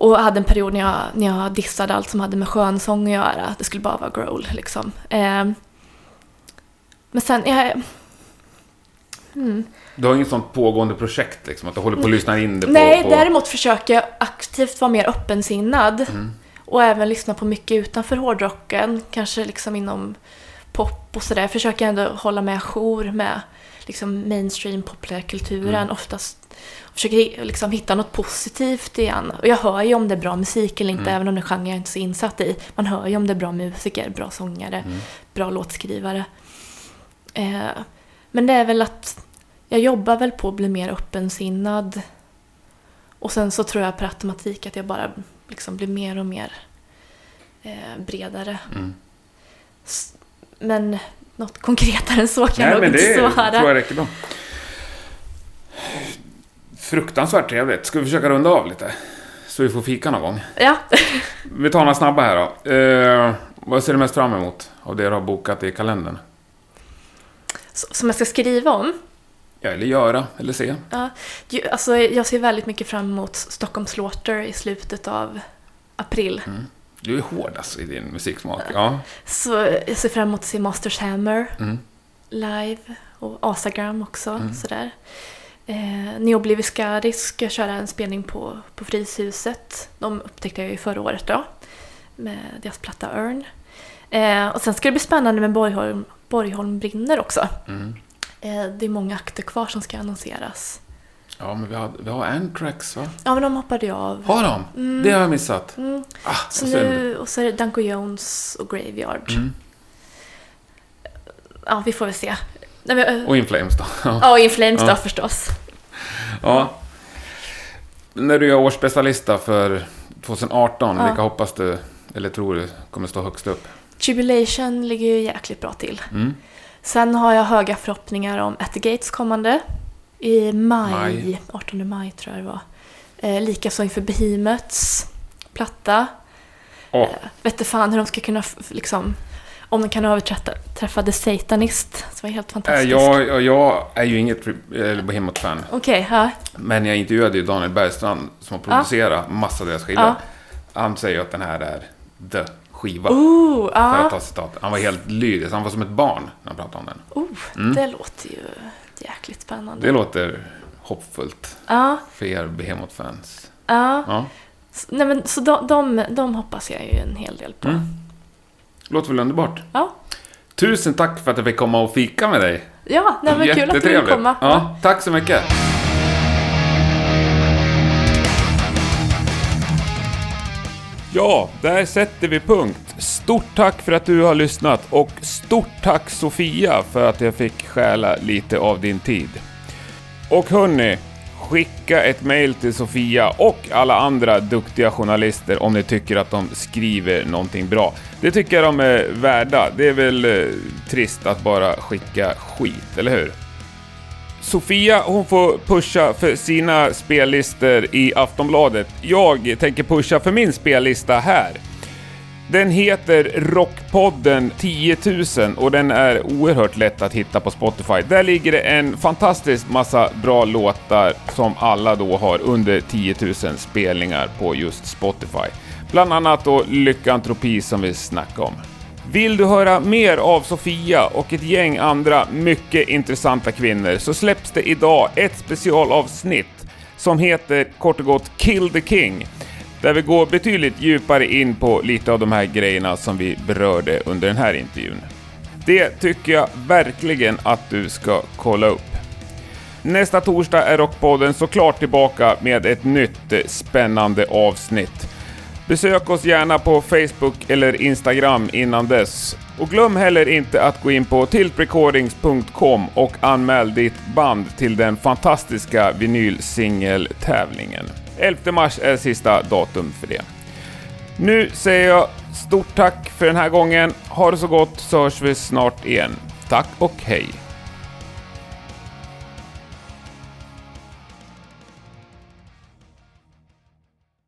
Och hade en period när jag, när jag dissade allt som hade med skönsång att göra. Det skulle bara vara growl liksom. Eh, men sen, jag... Mm. Du har inget sånt pågående projekt liksom? Att du håller på att lyssna in det på... Nej, på... däremot försöker jag aktivt vara mer öppensinnad. Och även lyssna på mycket utanför hårdrocken. Kanske liksom inom pop och sådär. Försöker jag ändå hålla mig ajour med liksom mainstream populärkulturen. Oftast försöker liksom hitta något positivt igen. Och jag hör ju om det är bra musik eller inte, även om det är genre jag inte är så insatt i. Man hör ju om det är bra musiker, bra sångare, bra låtskrivare. Eh, men det är väl att jag jobbar väl på att bli mer öppensinnad. Och sen så tror jag per automatik att jag bara liksom blir mer och mer eh, bredare. Mm. Men något konkretare än så kan jag Nej, nog men inte det svara. tror jag räcker bra. Fruktansvärt trevligt. Ska vi försöka runda av lite? Så vi får fika någon gång. Ja. (laughs) Vi tar några snabba här då. Eh, vad ser du mest fram emot av det du har bokat i kalendern? Som jag ska skriva om. Ja, eller göra, eller se. Ja, alltså, jag ser väldigt mycket fram emot Stockholm Slaughter i slutet av april. Mm. Du är hård alltså i din musiksmak. Ja. Så jag ser fram emot att se Masters Hammer Mm. live och Asagram också. Sådär. Eh, Neobliviscaris ska jag köra en spelning på, på Fryshuset. De upptäckte jag ju förra året då. Med deras platta Örn. Eh, och sen ska det bli spännande med Borgholm, Borgholm brinner också. Mm. Eh, det är många akter kvar som ska annonseras. Ja, men vi har, vi har Anthrax va? Ja, men de hoppade jag av. Har de? Det har jag missat. Mm. Ah, Så nu, och så är det Danko Jones och Graveyard. Mm. Ja, vi får väl se. Nej, men, (laughs) Och In Flames då. Ja. Och In Flames Ja. då förstås. ja. När du gör årsbästa för 2018, Ja. vilka hoppas du, eller tror du, kommer stå högst upp? Tribulation ligger ju jäkligt bra till. Mm. Sen har jag höga förhoppningar om At the Gates kommande. I maj, Maj. 18 maj tror jag det var. Eh, Likaså inför Behemoths platta. Åh, Eh, vet inte fan hur de ska kunna, liksom, om de kan överträffa The Satanist, som var helt äh, fantastisk. jag, jag, jag är ju inget äh, Behemoth-fan. Okej, ja. Men jag intervjuade ju Daniel Bergstrand som har producerat massa av deras skivor. Ja. Han säger ju att den här är the skiva. Oh, För att ja. ta citat. Han var helt lyrisk. Han var som ett barn när han pratade om den. Oh, det låter ju jäkligt spännande. Det låter hoppfullt Ja, för er Behemoth-fans. ja. Ja. Så, nej, men, så de, de, de hoppas jag ju en hel del på. Mm. Låter väl underbart. Ja, Tusen tack för att jag fick komma och fika med dig. ja nej, men kul att du vill Jättetrevligt. komma. Ja, tack så mycket. Ja, där sätter vi punkt. Stort tack för att du har lyssnat och stort tack Sofia för att jag fick stjäla lite av din tid. Och hörni, skicka ett mail till Sofia och alla andra duktiga journalister om ni tycker att de skriver någonting bra. Det tycker jag de är värda. Det är väl eh, trist att bara skicka skit, eller hur? Sofia hon får pusha för sina spellistor i Aftonbladet. Jag tänker pusha för min spellista här. Den heter Rockpodden 10 000 och den är oerhört lätt att hitta på Spotify. Där ligger det en fantastisk massa bra låtar som alla då har under 10 000 spelningar på just Spotify. Bland annat då Lyckantropi som vi snackade om. Vill du höra mer av Sofia och ett gäng andra mycket intressanta kvinnor så släpps det idag ett specialavsnitt som heter kort och gott Kill the King. Där vi går betydligt djupare in på lite av de här grejerna som vi berörde under den här intervjun. Det tycker jag verkligen att du ska kolla upp. Nästa torsdag är Rockpodden såklart tillbaka med ett nytt eh, spännande avsnitt. Besök oss gärna på Facebook eller Instagram innan dess. Och glöm heller inte att gå in på tiltrecordings.com och anmäl ditt band till den fantastiska vinylsingeltävlingen. 11 mars är sista datum för det. Nu säger jag stort tack för den här gången. Ha det så gott så hörs vi snart igen. Tack och hej!